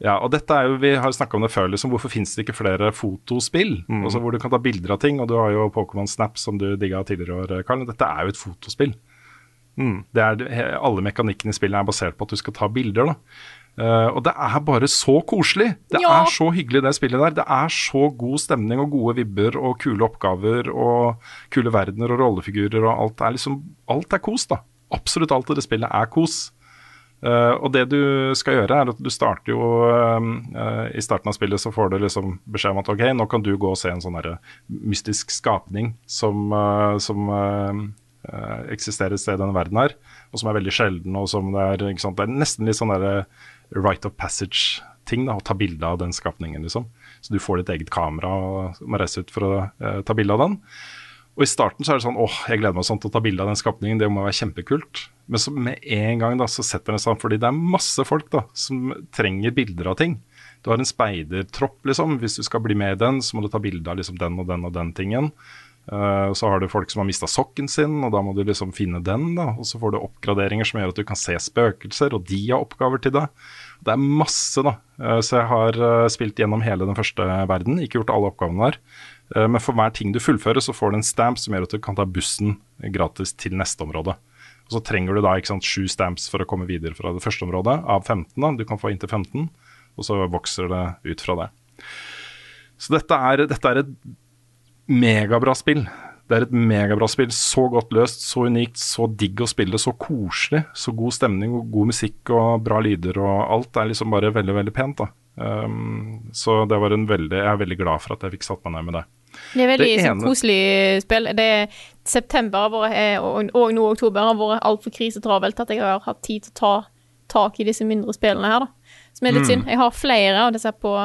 Ja, og dette er jo, Vi har snakka om det før. liksom, Hvorfor finnes det ikke flere fotospill? Mm. Altså Hvor du kan ta bilder av ting. og Du har jo Pokémon Snap som du digga tidligere i år, Karl. Dette er jo et fotospill. Mm. Er, alle mekanikkene i spillet er basert på at du skal ta bilder. Uh, og det er bare så koselig! Det ja. er så hyggelig, det spillet der. Det er så god stemning og gode vibber og kule oppgaver og kule verdener og rollefigurer og alt er liksom Alt er kos, da. Absolutt alt i det spillet er kos. Uh, og det du skal gjøre, er at du starter jo uh, I starten av spillet så får du liksom beskjed om at ok, nå kan du gå og se en sånn mystisk skapning som, som eksisterer et sted i denne verden her, og som er veldig sjelden. og som Det er, det er nesten litt sånn der right of passage-ting, å ta bilde av den skapningen. liksom. Så du får ditt eget kamera og må reise ut for å uh, ta bilde av den. Og I starten så er det sånn åh, jeg gleder meg sånn til å ta bilde av den skapningen, det må være kjempekult. Men så med en gang da, så setter den seg fordi det er masse folk da, som trenger bilder av ting. Du har en speidertropp, liksom. Hvis du skal bli med i den, så må du ta bilde av liksom, den og den og den tingen. Uh, så har du folk som har mista sokken sin, og da må du liksom finne den. da, Og så får du oppgraderinger som gjør at du kan se spøkelser, og de har oppgaver til deg. Det er masse, da. Uh, så jeg har uh, spilt gjennom hele den første verden, ikke gjort alle oppgavene der. men for hver ting du fullfører, så får du en stamp som gjør at du kan ta bussen gratis til neste område. Og så trenger du da ikke sant, sju stamps for å komme videre fra det første området, av 15. da, Du kan få inntil 15, og så vokser det ut fra det. Så dette er, dette er et megabra spill. Det er et megabra spill. Så godt løst, så unikt, så digg å spille, så koselig. Så god stemning og god musikk og bra lyder og alt Det er liksom bare veldig, veldig pent. da. Um, så det var en veldig, jeg er veldig glad for at jeg fikk satt meg ned med det. Det er veldig det ene, koselig spill. Det er September vært, og, og nå oktober har vært altfor krisetravelt at jeg har hatt tid til å ta tak i disse mindre spillene her, da. Som er litt mm. synd. Jeg har flere av disse på,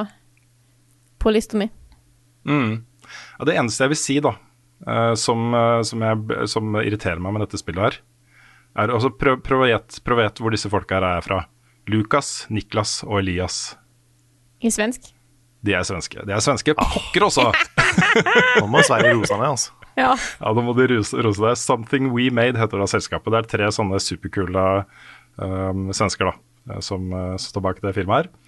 på lista mi. Mm. Ja, det eneste jeg vil si, da, uh, som, uh, som, jeg, som, irriterer meg med dette spillet her, er altså prøv, prøv å gjette hvor disse folka her er fra. Lukas, Niklas og Elias. I svensk? De er svenske. De er svenske pokker også! nå må Sverige rose ned, altså. Ja. ja, nå må de rose, rose deg. Something We Made heter da selskapet. Det er tre sånne superkule um, svensker da, eh, som, uh, står bak det firmaet her.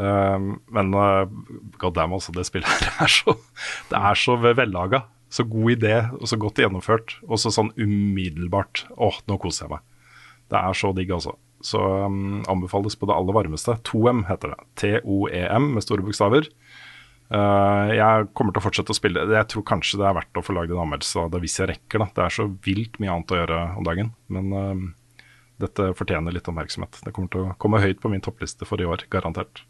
Um, men uh, god damn, altså, det spillet her er så Det er så vellaga. Så god idé, og så godt gjennomført. Og så sånn umiddelbart. Åh, nå koser jeg meg. Det er så digg, altså. Så um, anbefales på det aller varmeste. 2M heter det. T-O-E-M med store bokstaver. Uh, jeg kommer til å fortsette å spille. Jeg tror kanskje det er verdt å få lagd en anmeldelse av det hvis jeg rekker. da. Det er så vilt mye annet å gjøre om dagen. Men uh, dette fortjener litt oppmerksomhet. Det kommer til å komme høyt på min toppliste for i år, garantert.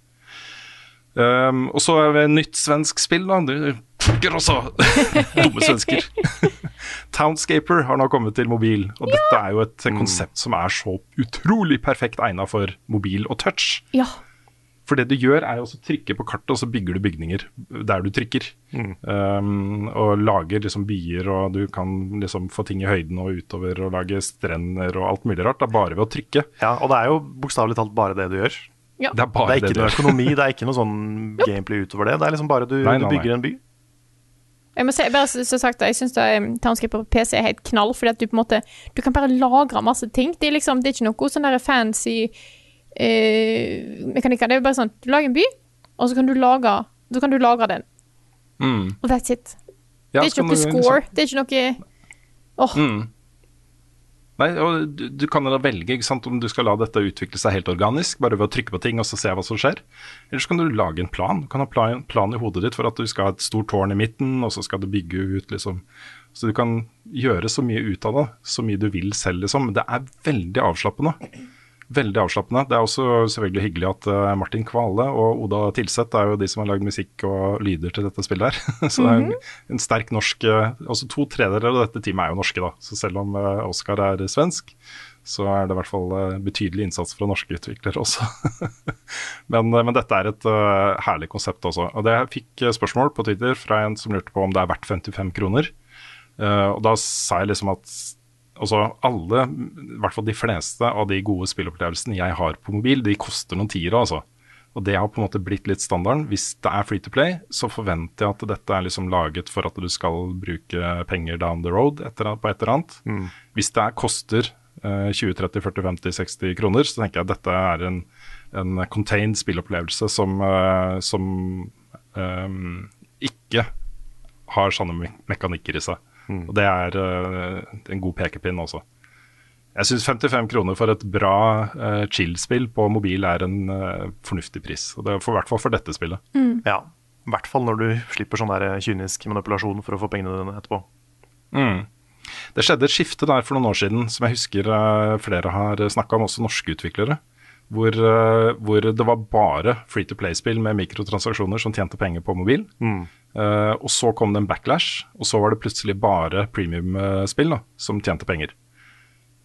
Um, og så er det et nytt svensk spill, da. Fucker også! Dumme svensker. Townscaper har nå kommet til mobil, og ja. dette er jo et konsept som er så utrolig perfekt egna for mobil og touch. Ja. For det du gjør, er jo å trykke på kartet, og så bygger du bygninger der du trykker. Mm. Um, og lager liksom byer, og du kan liksom få ting i høyden og utover, og lage strender og alt mulig rart. Det er bare ved å trykke. Ja, og det er jo bokstavelig talt bare det du gjør. Ja. Det, er det, er ikke noe økonomi, det er ikke noe sånn gameplay utover det. Det er liksom bare du, nei, nei, du bygger en by. Jeg må si, bare så sagt Jeg syns Townscape på PC er helt knall, fordi at du på en måte Du kan bare lagre masse ting. Det er liksom, det er ikke noe sånn der fancy eh, mekanikker. Det er bare sånn Du lager en by, og så kan du lage, så kan du lagre den. Mm. Og that's it. Ja, det er ikke noe score. Det er ikke noe Åh. Oh. Mm. Nei, og du, du kan da velge sant, om du skal la dette utvikle seg helt organisk, bare ved å trykke på ting og så se hva som skjer. Eller så kan du lage en plan. Du kan ha plan, plan i hodet ditt for at du skal ha et stort tårn i midten, og så skal du bygge ut, liksom. Så du kan gjøre så mye ut av det, så mye du vil selv, liksom. Det er veldig avslappende. Veldig avslappende. Det er også selvfølgelig hyggelig at uh, Martin Kvale og Oda Tilseth er jo de som har lagd musikk og lyder til dette spillet her. så det er en, en sterk norsk uh, Altså to tredjedeler av dette teamet er jo norske, da. Så selv om uh, Oscar er svensk, så er det i hvert fall betydelig innsats fra norske utviklere også. men, men, dette er et herlig konsept også. Og det jeg fikk spørsmål på Twitter fra en som lurte på om det er verdt 55 kroner. og da sa jeg liksom at Altså alle, i hvert fall de fleste av de gode spillopplevelsene jeg har på mobil, de koster noen tiere, altså. Og det har på en måte blitt litt standarden. Hvis det er free to play, så forventer jeg at dette er liksom laget for at du skal bruke penger down the road etter, på et eller annet. Mm. Hvis det er, koster eh, 20, 30, 40, 50, 60 kroner, så tenker jeg at dette er en, en contained spillopplevelse som, eh, som eh, ikke har sånne me mekanikker i seg. Mm. Og Det er uh, en god pekepinn også. Jeg syns 55 kroner for et bra uh, chill-spill på mobil er en uh, fornuftig pris. Og det er for, hvert fall for dette spillet. Mm. Ja, i hvert fall når du slipper sånn der kynisk manipulasjon for å få pengene dine etterpå. Mm. Det skjedde et skifte der for noen år siden som jeg husker flere har snakka om, også norske utviklere. Hvor, hvor, det var bare free to play-spill med mikrotransaksjoner som tjente penger på mobil. Mm. Uh, og så kom det en backlash, og så var det plutselig bare premium-spill som tjente penger.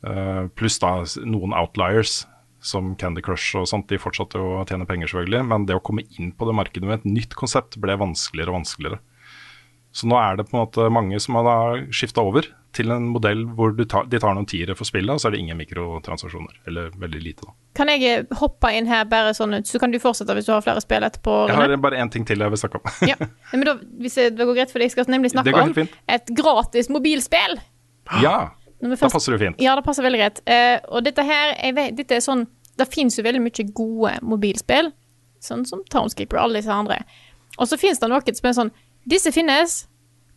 Uh, Pluss da noen outliers, som Candy Crush og sånt. De fortsatte å tjene penger, selvfølgelig, men det å komme inn på det markedet med et nytt konsept ble vanskeligere og vanskeligere. Så nå er det på en måte mange som har skifta over til en modell hvor tar, de tar noen tiere for spillet, og så er det ingen mikrotransaksjoner. Eller veldig lite, da. Kan jeg eh, hoppe inn her bare sånn så kan du fortsette hvis du har flere spill etterpå? Jeg har bare én ting til jeg vil snakke om. ja. Men da, hvis det går greit for deg, skal jeg nemlig snakke om et gratis mobilspill. Ja, da passer det fint. Ja, det passer veldig greit. Uh, og dette her, vet, dette er sånn Det finnes jo veldig mye gode mobilspill, sånn som Townscaper og alle disse andre. Og så finnes det noe som er sånn Disse finnes,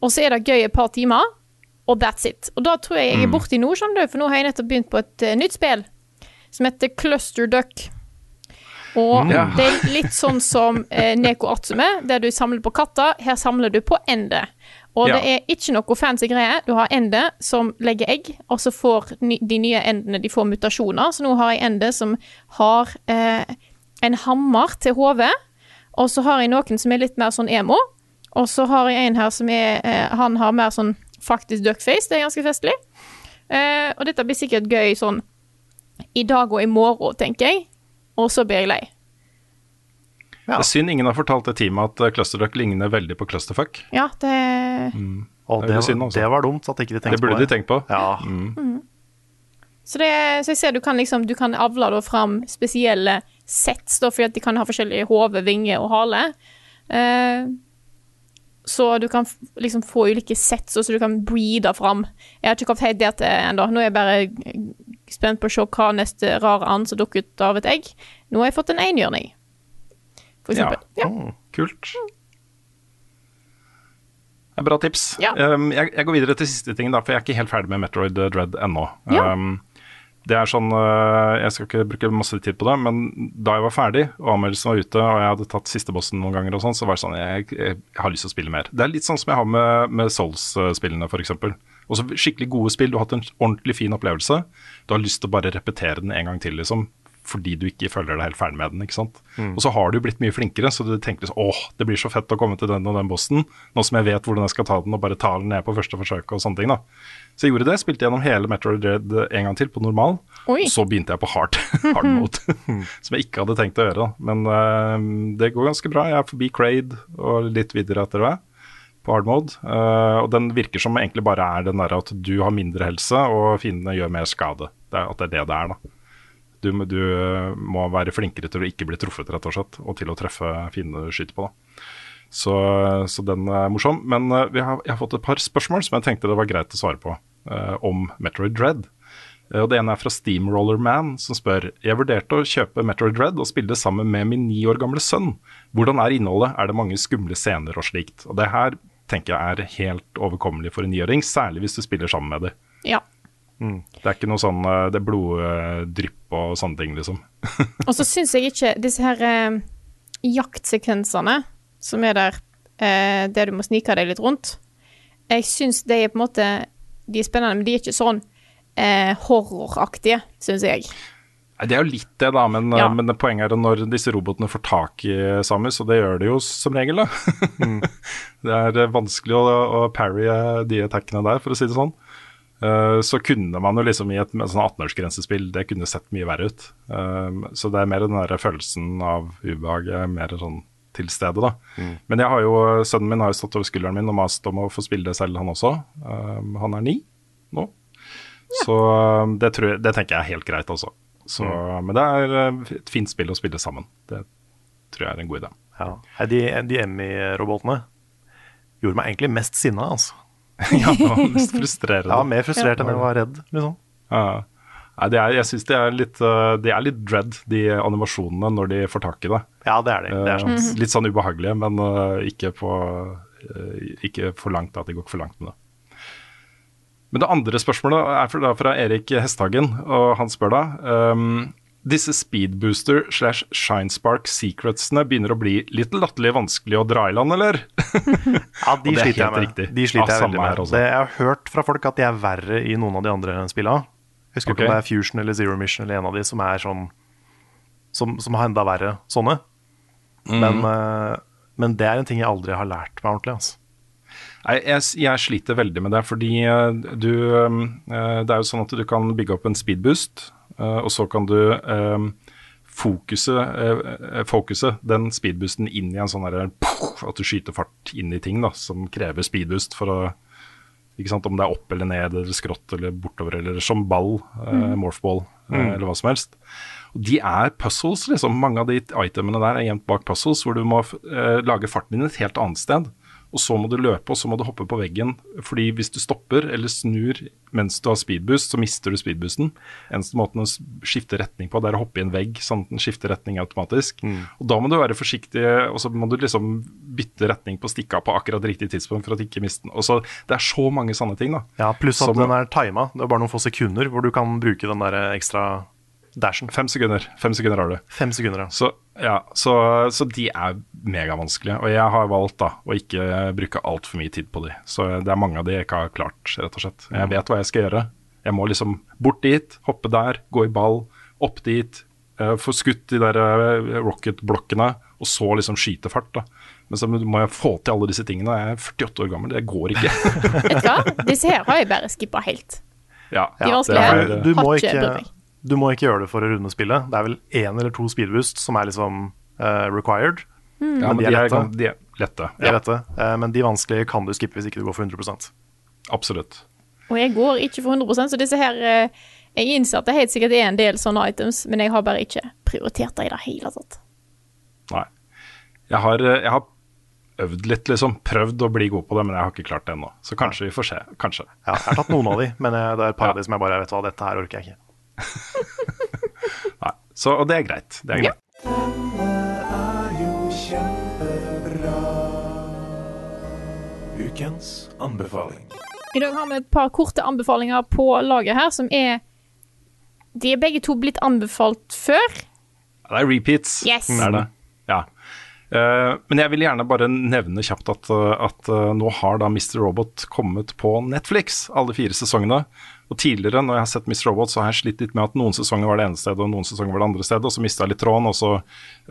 og så er det gøy et par timer og that's it. Og da tror jeg jeg er mm. borti nå, skjønner du, for nå har jeg nettopp begynt på et uh, nytt spill som heter Cluster Duck. Og ja. det er litt sånn som uh, Neko Atsume, der du samler på katter. Her samler du på ender. Og ja. det er ikke noe fancy greie. Du har ender som legger egg, og så får ny, de nye endene de får mutasjoner. Så nå har jeg ender som har uh, en hammer til hodet, og så har jeg noen som er litt mer sånn emo. Og så har jeg en her som er Han har mer sånn faktisk duckface. Det er ganske festlig. Eh, og dette blir sikkert gøy sånn i dag og i morgen, tenker jeg. Og så blir jeg lei. Ja. Det er synd ingen har fortalt det teamet at eh, Clusterduck ligner veldig på Clusterfuck. Ja, det mm. Og det, det, synd, altså. det, var dumt at ikke de tenkte på det. burde de tenkt på. Ja. Mm. Mm. Så, det, så, jeg ser du kan liksom Du kan avle da fram spesielle sets, da, fordi at de kan ha forskjellige hode, vinger og hale. Uh, så du kan liksom få ulike sets, og så du kan breede fram. Jeg har ikke kommet helt der til ennå. Nå er jeg bare spent på å se hva neste rare and som dukker ut av et egg. Nå har jeg fått en enhjørning, for eksempel. Ja. ja. Oh, kult. Bra tips. Ja. Um, jeg, jeg, går videre til siste ting, da, for jeg er ikke helt ferdig med Metroid Dread ennå. Ja. Um, det er sånn eh, Jeg skal ikke bruke masse tid på det, men da jeg var ferdig og anmeldelsen var ute og jeg hadde tatt siste bossen noen ganger, og sånn, så var det sånn jeg, jeg, har lyst til å spille mer. Det er litt sånn som jeg har med, med Souls-spillene, f.eks. Også skikkelig gode spill. Du har hatt en ordentlig fin opplevelse. Du har lyst til å bare repetere den en gang til, liksom fordi du ikke følger deg helt ferdig med den. ikke sant? Mm. Og så har du blitt mye flinkere, så du tenker sånn åh, det blir så fett å komme til den og den bossen, nå som jeg vet hvordan jeg skal ta den, og bare ta den ned på første forsøk og sånne ting. da. Så jeg gjorde det. Spilte gjennom hele Metroid Dread en gang til på normal. Oi. Så begynte jeg på hard, hard mode, som jeg ikke hadde tenkt å gjøre. Da. Men uh, det går ganske bra. Jeg er forbi Crade og litt videre etter det på hard mode. Uh, og den virker som egentlig bare er den der at du har mindre helse og fiendene gjør mer skade. Det er, at det er det det er, da. Du, du, eh, må være flinkere til å ikke bli truffet, rett og slett, og til å treffe fiendene du skyter på. da. Så, så, den er morsom. Men uh, har, jeg har fått et par spørsmål som jeg tenkte det var greit å svare på uh, om Metroid Dread. Uh, og Det ene er fra Steamroller Man, som spør Jeg vurderte å kjøpe Metroid Dread og spille det sammen med min ni år gamle sønn. Hvordan er innholdet? Er det mange skumle scener og slikt? Og Det her tenker jeg er helt overkommelig for en niåring, særlig hvis du spiller sammen med dem. Ja. Det er ikke noe sånn eh, det er bloddrypp og sånne ting, liksom. Og så syns jeg ikke disse her eh, jaktsekvensene som er der, eh, der du må snike deg litt rundt, jeg syns de er på en måte De er spennende, men de er ikke sånn eh, horroraktige, syns jeg. Det er jo litt det, da, men, Ja. eh, men det poenget er at når disse robotene får tak i Samus, og det gjør de jo som regel, da Det er eh, vanskelig å, å parry eh, de attackene der, for å si det sånn. Eh, så kunne man jo liksom i et sånn 18-årsgrensespill, det kunne sett mye verre ut. Eh, så det er mer den der følelsen av ubehaget, mer sånn til stede, da. Men jeg har jo, sønnen min har jo stått over skulderen min og mast om å få spille det selv, han også. Eh, han er ni nå. Så eh, det, tror jeg, det tenker jeg er helt greit, altså. Mm. Men det er et fint spill å spille sammen. Det tror jeg er en god idé. Ja. De, de Emmy-robotene gjorde meg egentlig mest sinna, altså. ja, det var mest frustrerende. Ja, mer frustrert enn jeg var redd, liksom. Ja. Nei, det er, jeg syns det er litt eh, Det er litt dread, de animasjonene, når de får tak i det. Ja, det er de. Det er sånn. Litt sånn ubehagelige, men eh, ikke, på, ikke for langt. At de går ikke for langt med det. Men det andre spørsmålet er fra, Erik Hesthagen, og han spør da ehm, disse speedbooster slash shinespark secretsene begynner å bli litt latterlig vanskelig å dra i land, eller? Ja, de er sliter jeg med. riktig. De sliter jeg veldig her med. også. Det, jeg har hørt fra folk at de er verre i noen av de andre spillene. Husker okay. ikke om det er Fusion eller Zero Mission eller en av de som er sånn Som, som har enda verre sånne. Mm. Men, eh, men det er en ting jeg aldri har lært meg ordentlig. Altså. Nei, jeg, jeg sliter veldig med det, fordi eh, du eh, Det er jo sånn at du kan bygge opp en speedboost, og så kan du fokuset, fokuse, eh, fokuse den speedboosten inn i en sånn derre At du skyter fart inn i ting da, som krever speedboost for å ikke sant, Om det er opp eller ned eller skrått eller bortover eller som ball, eh, morphball mm. eller hva som helst. Og De er puzzles, liksom. Mange av de itemene der er gjemt bak puzzles, hvor du må eh, lage farten din et helt annet sted. Og så må du løpe, og så må du hoppe på veggen. Fordi hvis du stopper eller snur mens du har speedboost, så mister du speedboosten. Eneste måten å skifte retning på, det er å hoppe i en vegg, sånn at den skifter retning automatisk. Og da må du være forsiktig, og så må du liksom bytte retning på stikka på akkurat riktig tidspunkt for at ikke miste den. Og så, det er så mange sånne ting, da. Ja, Pluss at Som- den er tima. Det er bare noen få sekunder hvor du kan bruke den der ekstra dashen. Fem sekunder. Fem sekunder har du. Fem sekunder, ja. Så, ja, så, så de er megavanskelige. Og jeg har valgt da å ikke bruke altfor mye tid på de. Så det er mange av de jeg ikke har klart, rett og slett. Jeg vet hva jeg skal gjøre. Jeg må liksom bort dit, hoppe der, gå i ball, opp dit, eh, få skutt de der eh, rocket-blokkene, og så liksom skyte fart. da. Men så må jeg få til alle disse tingene. Jeg er 48 år gammel, det går ikke. Vet du hva? Disse her har jeg bare skippa helt. ja, De det vanskelige er- Du må, ikke. Du må ikke gjøre det for å runde spillet. Det er vel én eller to speedboost som er liksom uh, required. ja, men de er, lette. de er lette. De er Ja. Eh, men de vanskelige kan du skippe hvis ikke du går for 100% absolutt. Og jeg går ikke for 100% så disse her uh, Jeg innser at det helt sikkert er en del sånne items, men jeg har bare ikke prioritert det i det hele tatt. Nei. Jeg har, jeg har øvd litt, liksom. Prøvd å bli god på det, men jeg har ikke klart det ennå. Så kanskje vi får se. Kanskje. Ja, jeg har tatt noen av de, men det er et par av de som jeg bare vet hva, dette her orker jeg ikke. Nei. Så, og det er greit. Det er Ja. greit. Ukens anbefaling. I dag har vi et par korte anbefalinger på laget her, som er De er begge to blitt anbefalt før. Ja, Det er repeats. Yes. Det er det. Ja. Uh, men jeg vil gjerne bare nevne kjapt at, eh, at uh, nå har da Mr. Robot kommet på Netflix, alle fire sesongene. Og tidligere når jeg har sett Miss Robot, så har jeg slitt litt med at noen sesonger var det ene stedet, og noen sesonger var det andre stedet, og så mista jeg litt tråden, og så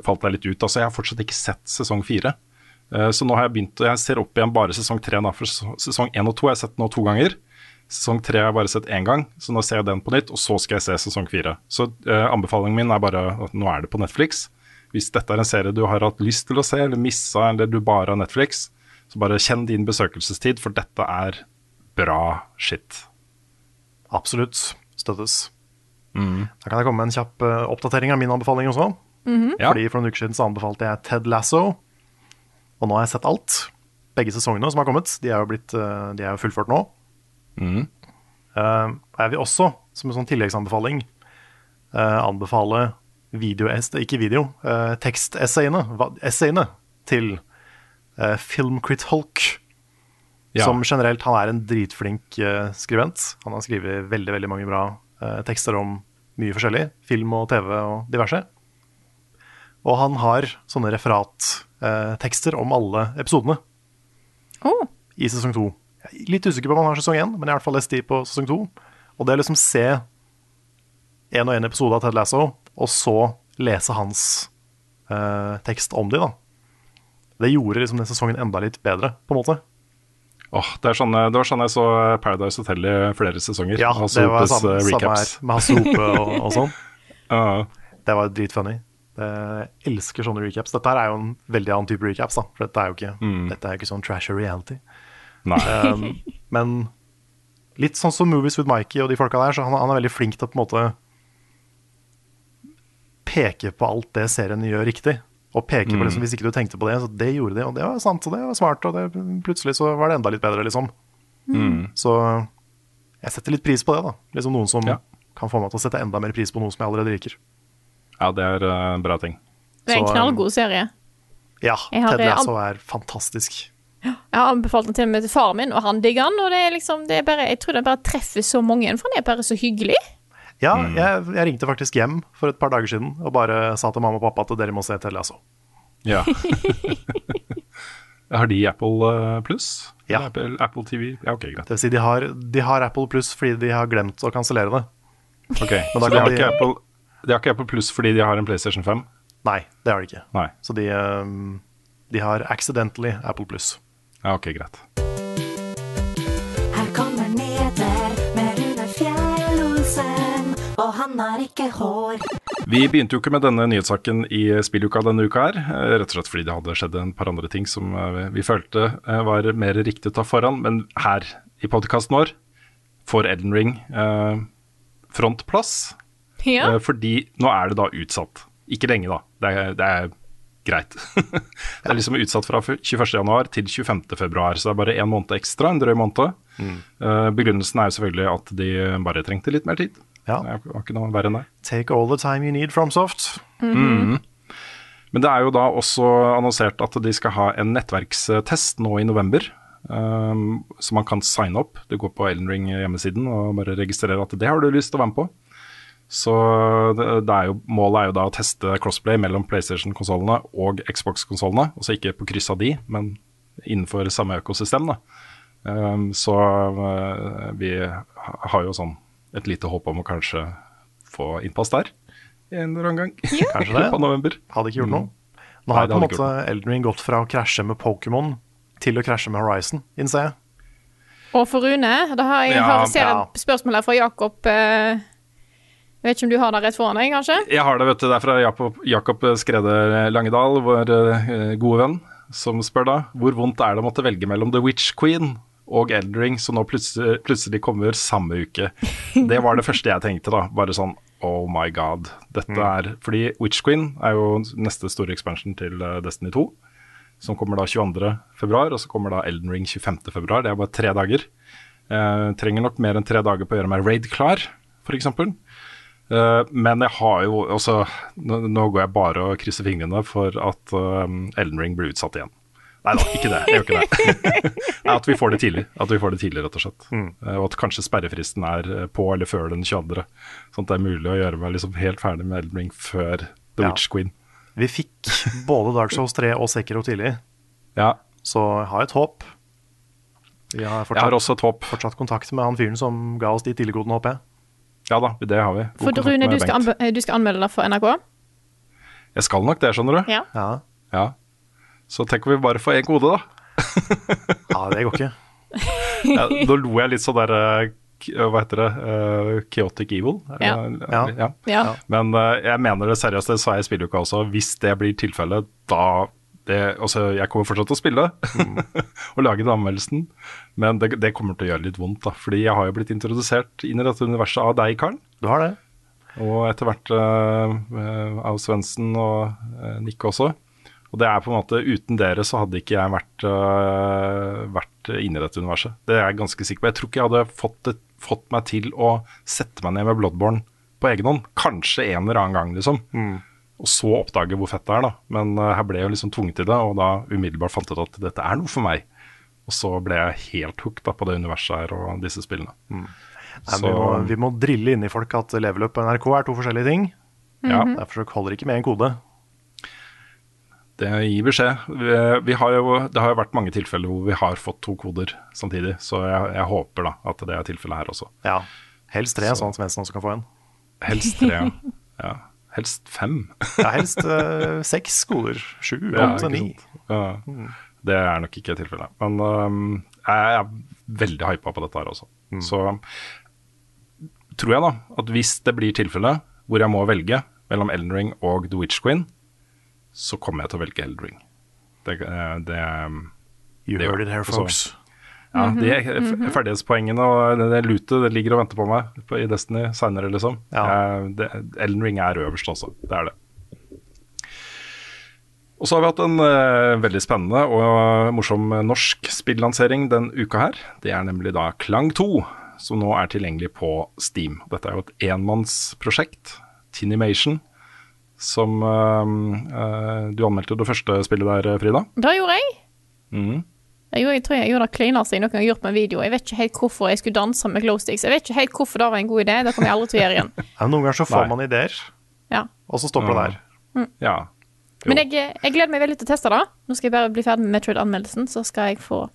falt jeg litt ut. Altså, jeg har fortsatt ikke sett sesong fire. Eh, Så nå har jeg begynt, og jeg ser opp igjen bare sesong tre. For sesong én og to har jeg sett nå to ganger. Sesong tre har jeg bare sett én gang, så nå ser jeg den på nytt, og så skal jeg se sesong fire. Så eh, anbefalingen min er bare at nå er det på Netflix. Hvis dette er en serie du har hatt lyst til å se, eller missa, eller du bare har Netflix, så bare kjenn din besøkelsestid, for dette er bra shit. Absolutt. Støttes. Mm. Da kan jeg komme med en kjapp uh, oppdatering av min anbefaling også. Ja. Fordi For noen uker siden så anbefalte jeg Ted Lasso, og nå har jeg sett alt. Begge sesongene som har kommet. De er jo, blitt, uh, de er jo fullført nå. Mm. Uh, jeg vil også, som en sånn tilleggsanbefaling, eh, anbefale video, ikke video, uh, tekstessayene essayene til uh, Filmcrit Hulk. Ja. Som generelt, han er en dritflink uh, skribent. Han har skrevet veldig veldig mange bra uh, tekster om mye forskjellig. Film og TV og diverse. Og han har sånne referattekster om alle episodene Oh. i sesong to. Litt usikker på om han har sesong én, men jeg har i hvert fall lest de på sesong to. Og det å liksom se en og en episode av Ted Lasso, og så lese hans eh, tekst om de, da. Det gjorde liksom den sesongen enda litt bedre, på en måte. Åh, det, er sånn, det var sånn jeg så Paradise Hotel i flere sesonger. Ja, Hasse det var samme, eh, samme her, med Hasse Hope og, og sånn. Ja, Det var dritfunny. Jeg elsker sånne recaps. Dette er jo en veldig annen type recaps, da. For dette er jo ikke, dette er jo ikke sånn trashy reality. nei. Um, men litt sånn som Movies with Mikey og de folka der, så han, han er veldig flink til å på en måte peke på alt det serien gjør riktig. Og peke på liksom, hvis ikke du tenkte på det, så det gjorde de, og det var sant, og det var smart, og det, plutselig så var det enda litt bedre, liksom. Så jeg setter litt pris på det, da. Liksom noen som Ja. kan få meg til å sette enda mer pris på noe som jeg allerede liker. Ja, det er eh, en bra ting. Det er en um, knallgod serie. Ja, Ted Lasso er fantastisk. Jeg har anbefalt den til og med til faren min, og han digger den. Og det er liksom, det er bare, jeg tror den bare treffer så mange, for den er bare så hyggelig. Ja, jeg, jeg ringte faktisk hjem for et par dager siden og bare sa til mamma og pappa at dere må se Ted altså Ja. Har de Apple eh, Pluss? Ja. Apple, Apple TV? Ja, ok, greit. Det vil si, de har, de har Apple Pluss fordi de har glemt å kansellere det. Ok, da Så de har, de- ikke Apple, de har ikke Apple Pluss fordi de har en PlayStation 5? Nei, det har de ikke. Nei. Så de, um, de har accidentally Apple Pluss. Ja, ok, greit. Han er ikke hår. Vi begynte jo ikke med denne nyhetssaken i spilluka denne uka her, eh, rett og slett fordi det hadde skjedd en par andre ting som eh, vi følte eh, var mer riktig å ta foran. Men her i podkasten vår får Elden Ring eh, frontplass, Ja. eh, fordi nå er det da utsatt. Ikke lenge, da. Det er, det er greit. det er liksom utsatt fra 21.1 til 25.2, så det er bare én måned ekstra, en drøy måned. Eh, begrunnelsen er jo selvfølgelig at de bare trengte litt mer tid. Ja. Det var ikke noe verre enn det. Take all the time you need from Soft. Men det er jo da også annonsert at de skal ha en nettverkstest nå i november. Um, så man kan signe opp. Du går på Ellen Ring hjemmesiden og bare registrerer at det har du lyst til å være med på. Så det, det er jo, målet er jo da å teste crossplay mellom PlayStation-konsollene og Xbox-konsollene. Altså ikke på kryss av de, men innenfor samme økosystem. da. Um, så uh, vi har jo sånn et lite håp om å kanskje få innpass der en eller annen gang. Kanskje det. på november. Hadde ikke gjort noe. Nå har på en måte Elden Ring gått fra å krasje med Pokémon til å krasje med Horizon, innser jeg. Og for Rune, da har jeg, Ja, har, ser ja. et spørsmål her fra Jakob. eh, Jeg vet ikke om du har det rett foran deg, kanskje? Jeg har det, vet du. Det er fra Jakob, Jakob Skrede Langedal, vår eh, gode venn, som spør da hvor vondt er det å måtte velge mellom The Witch Queen og Eldring, som nå plutselig, plutselig kommer samme uke. Det var det første jeg tenkte, da. Bare sånn oh my god. Dette er Fordi Witch Queen er jo neste store expansion til eh, Destiny 2, som kommer da 22. februar, og så kommer da Elden Ring 25. februar. Det er bare tre dager. Eh, trenger nok mer enn tre dager på å gjøre meg raid klar, f.eks. Uh, men jeg har jo også nå, nå går jeg bare og krysser fingrene for at um, Elden Ring blir utsatt igjen. Nei da, ikke det. Jeg gjør ikke det. Nei, at vi får det tidlig, At vi får det tidlig, rett og slett. Mm. og at kanskje sperrefristen er eh, på eller før den 22. Sånn at det er mulig å gjøre meg liksom helt ferdig med Elden Ring før The Ja. Witch Queen. Vi fikk både Dark Souls 3 og Sekiro tidlig, Ja, så jeg har et håp. Vi har jeg har også et håp. fortsatt kontakt med han fyren som ga oss de tidliggodene, håper jeg. Ja da, det har vi. God For Rune, du skal, du skal anmelde det for NRK? Jeg skal nok det, skjønner du. Ja, Ja. Så tenk om vi bare får én kode, da. ja det går ikke. Ja, da lo jeg litt sånn der eh, Hva heter det? Uh, chaotic evil? Ja. Ja. ja. Ja. Men uh, jeg mener det seriøst, det sa jeg i spilluka også. Hvis det blir tilfellet, da det, altså, Jeg kommer fortsatt til å spille og lage den anmeldelsen, men det, det kommer til å gjøre litt vondt. da Fordi jeg har jo blitt introdusert inn i dette universet av deg, Karl. Du har det? Og etter hvert eh, eh, av Svendsen og uh, Nick også. Og det er på en måte Uten dere så hadde ikke jeg vært, uh, vært inne i dette universet. Det er jeg ganske sikker på. Jeg tror ikke jeg hadde fått, det, fått meg til å sette meg ned med Bloodborne på egen hånd. Kanskje en eller annen gang, liksom. Og så oppdage hvor fett det er, da. Men uh, her ble jeg jo liksom tvunget til det, og da umiddelbart fant jeg ut at dette er noe for meg. Og så ble jeg helt hooked da, på det universet her og disse spillene. Nei, vi, må, vi må drille inn i folk at level up og NRK er to forskjellige ting. Ja. Derfor holder det ikke med en kode. Det gir beskjed. Vi, vi har jo, det har jo vært mange tilfeller hvor vi har fått to koder samtidig, så jeg, jeg håper da at det er tilfellet her også. Ja, Helst tre, Så- sånn at Svendsen også kan få en. Helst tre. ja. Helst fem. Ja, helst eh, seks koder. Sju, Ja, åtte, ni. Ja. Det er nok ikke tilfellet. Men øhm, jeg er veldig hypa på dette her også. Så tror jeg da at hvis det blir tilfellet hvor jeg må velge mellom Elden Ring og The Witch Queen, så kommer jeg til å velge Elden Ring. Det, eh, det, You det heard it here, folks. Ja, de ferdighetspoengene ferdighetsporengene og det, det lutet det ligger og venter på meg på, i Destiny seinere, liksom. Ja. det, Elden Ring er øverst også. Det er det. Og så har vi hatt en uh, veldig spennende og morsom norsk spillansering den uka her. Det er nemlig da Klang 2, som nå er tilgjengelig på Steam. Dette er jo et enmannsprosjekt, Tinimation, som eh, eh, Du anmeldte det første spillet der, Frida. Det gjorde jeg. Mm. Jeg, gjorde, jeg tror jeg gjorde det klineste jeg noen gang har gjort med en video. Jeg vet ikke helt hvorfor jeg skulle danse med glowsticks. Jeg vet ikke helt hvorfor det var en god idé. Det kommer jeg aldri til å gjøre igjen. Ja, noen ganger så får Nei. man ideer, Ja. og så stopper det der. Ja. Men jeg, jeg gleder meg veldig til å teste det. Nå skal jeg bare bli ferdig med Metroid-anmeldelsen, så skal jeg få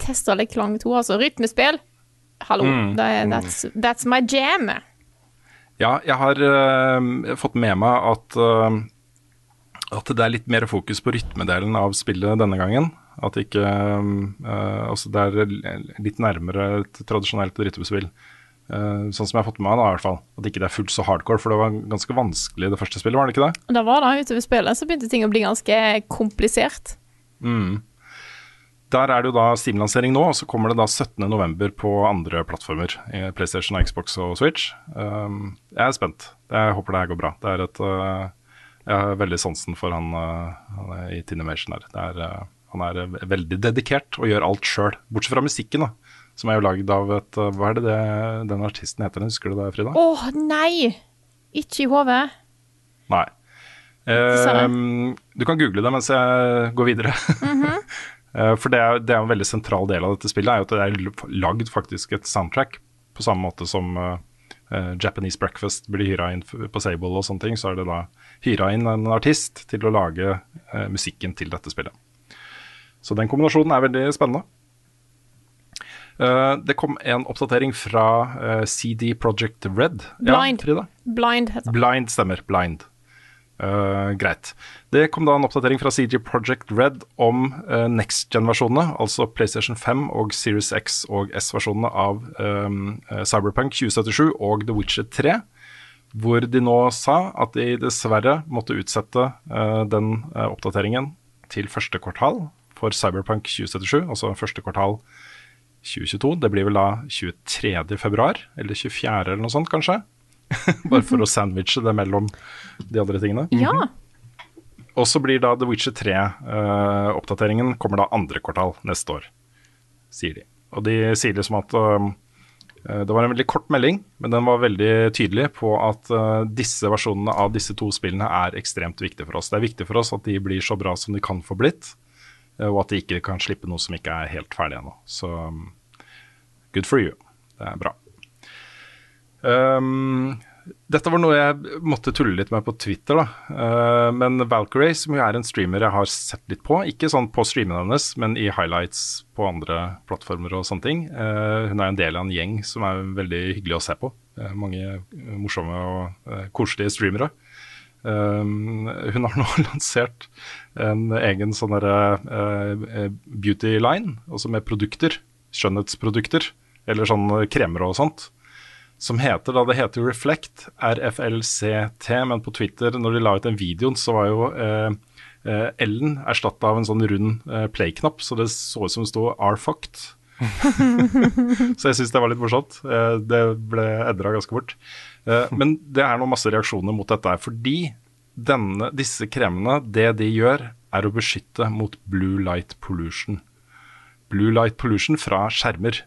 teste litt Klang 2. Altså rytmespill. Hallo. Mm. Det that's, that's my jam. Ja, jeg har uh, fått med meg at, uh, at det er litt mer fokus på rytmedelen av spillet denne gangen. At ikke uh, Altså det er litt nærmere et tradisjonelt rytmespill. Sånn som jeg har fått med meg, da, i hvert fall. At ikke det er fullt så hardcore, for det var ganske vanskelig det første spillet, var det ikke det? Da var det utover spillet, så begynte ting å bli ganske komplisert. Mm. Der er det jo da Steam-lansering nå, og så kommer det da 17.11. på andre plattformer. PlayStation, Xbox og Switch. Um, jeg er spent. Jeg håper det her går bra. Det er et uh, Jeg har veldig sansen for han, uh, han i Tinimation her. Det er, uh, han er veldig dedikert og gjør alt sjøl. Bortsett fra musikken, da. Som er jo lagd av et uh, Hva er det, det den artisten heter? Husker du det, Frida? Åh, nei! Ikke i hodet. Nei. Um, du kan google det mens jeg går videre. Eh, For det er, det er en veldig sentral del av dette spillet, er jo at det er lagd faktisk et soundtrack. På samme måte som uh, eh, Japanese Breakfast blir hyra inn på Sable og sånne ting, så er det da hyra inn en artist til å lage uh, musikken til dette spillet. Så den kombinasjonen er veldig spennende. Uh, det kom en oppdatering fra eh, CD Project Red. Blind. Ja, Blind heter det. Blind stemmer. Blind. Eh, greit. Det kom da en oppdatering fra CG Project Red om uh, next gen-versjonene, altså PlayStation 5 og Series X og S-versjonene av um, Cyberpunk 2077 og The Witcher 3. Hvor de nå sa at de dessverre måtte utsette uh, den oppdateringen til første kvartal for Cyberpunk 2077, altså første kvartal 2022. Det blir vel da 23. februar, eller 24. eller noe sånt, kanskje. Bare for å sandwiche det mellom de andre tingene. Ja. Og så blir da The Witcher 3-oppdateringen kommer da andre kvartal neste år, sier de. Og de sier liksom at øh, Det var en veldig kort melding, men den var veldig tydelig på at uh, disse versjonene av disse to spillene er ekstremt viktige for oss. Det er viktig for oss at de blir så bra som de kan få blitt, og at de ikke kan slippe noe som ikke er helt ferdig ennå. Så um, good for you. Det er bra. Um, dette var noe jeg måtte tulle litt med på Twitter. da. Uh, men Valkyrie, som jo er en streamer jeg har sett litt på, ikke sånn på streamen hennes, men i highlights på andre plattformer og sånne ting. Uh, hun er en del av en gjeng som er veldig hyggelig å se på. Mange uh, morsomme og uh, koselige streamere. Hun har nå lansert en egen sånn derre uh, beauty line, altså med produkter. Skjønnhetsprodukter. Eller sånn kremer og sånt som heter da, Det heter Reflect, RFLCT, men på Twitter, når de la ut den videoen, så var jo eh, eh, L-en erstatta av en sånn rund eh, play-knapp, så det så ut som det sto R-fucked. så jeg syns det var litt morsomt. Eh, det ble edra ganske fort. Eh, men det er nå masse reaksjoner mot dette, her, fordi denne, disse kremene, det de gjør, er å beskytte mot blue light pollution. Blue light pollution fra skjermer.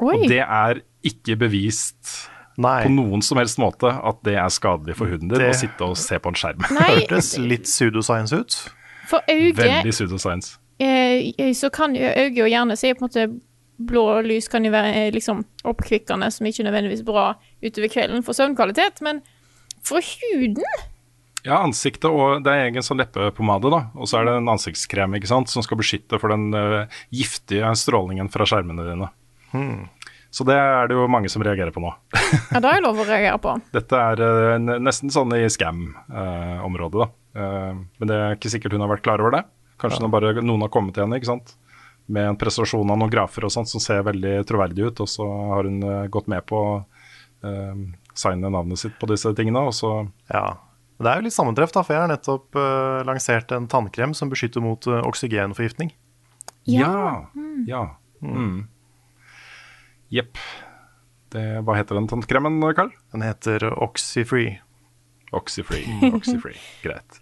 Oi. Og det er ikke bevist Nei. på noen som helst måte at det er skadelig for hunden din Det- å sitte og se på en skjerm. Nei, Hørtes litt pseudoscience ut. for øyet Veldig pseudoscience. eh, så kan jo øyet jo gjerne si på en måte Blå lys kan jo være eh, liksom oppkvikkende, som ikke nødvendigvis er bra utover kvelden for søvnkvalitet, men for huden Ja, ansiktet og det er egen sånn leppepomade, da. Og så er det en ansiktskrem ikke sant, som skal beskytte for den uh, giftige strålingen fra skjermene dine. Så det er det jo mange som reagerer på nå. Ja, det er jo lov å reagere på. Dette er uh, nesten sånn i scam-området, da. Uh, men det er ikke sikkert hun har vært klar over det. Kanskje ja. bare noen har kommet til henne, ikke sant. Med en presentasjon av noen grafer og sånt som ser veldig troverdig ut, og så har hun eh, gått med på å uh, signe navnet sitt på disse tingene, og så Ja. Det er jo litt sammentreff, da, for jeg har nettopp lansert en tannkrem som beskytter mot oksygenforgiftning. Ja. Ja. Mm. Jepp. Hva heter den tannkremen, Carl? Den heter Oxyfree. Oxyfree. Oxyfree. Greit.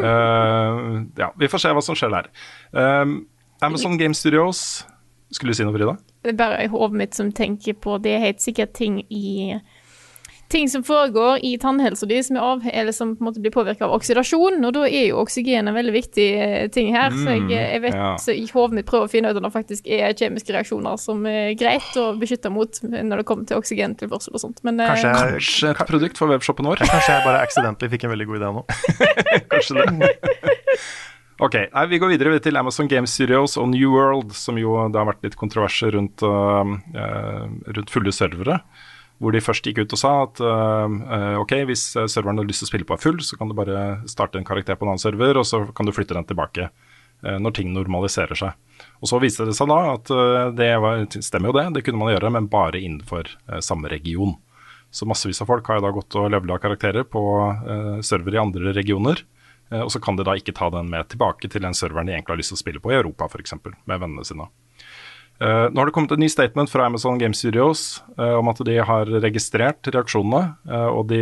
uh, ja, vi får se hva som skjer der. Um, Amazon Game Studios Skulle du si noe, Frida? Det er bare i hodet mitt som tenker på Det er helt sikkert ting i Ting som foregår i tannhelsa di som, er av, eller som på en måte blir påvirka av oksidasjon, og da er jo oksygen en veldig viktig eh, ting her. så jeg, jeg vet ja. så i hodet mitt prøver å finne ut om det faktisk er kjemiske reaksjoner som er greit å beskytte mot når det kommer til oksygentilførsel og sånt. Men eh, Kanskje jeg, Kanskje et produkt for webshoppen vår? kanskje jeg bare accidentally fikk en veldig god idé nå. Kanskje det. Ok, nei, Vi går videre til Amazon Game Studios og New World, som jo det har vært litt kontroverser rundt, uh, rundt fulle servere. Hvor de først gikk ut og sa at øh, ok, hvis øh, serveren har lyst til å spille på er full, så kan du bare starte en karakter på en annen server, og så kan du flytte den tilbake uh, når ting normaliserer seg. Og Så viste det seg da at uh, det var, stemmer jo det, det kunne man gjøre, men bare innenfor samme region. Så massevis av folk har jo da gått og levela karakterer på uh, server i andre regioner. eh, og så kan de da ikke ta den med tilbake til den serveren de egentlig har lyst til å spille på i Europa, f.eks. med vennene sine. Eh, nå har det kommet et ny statement fra Amazon Game Studios uh, om at de har registrert reaksjonene, uh, og de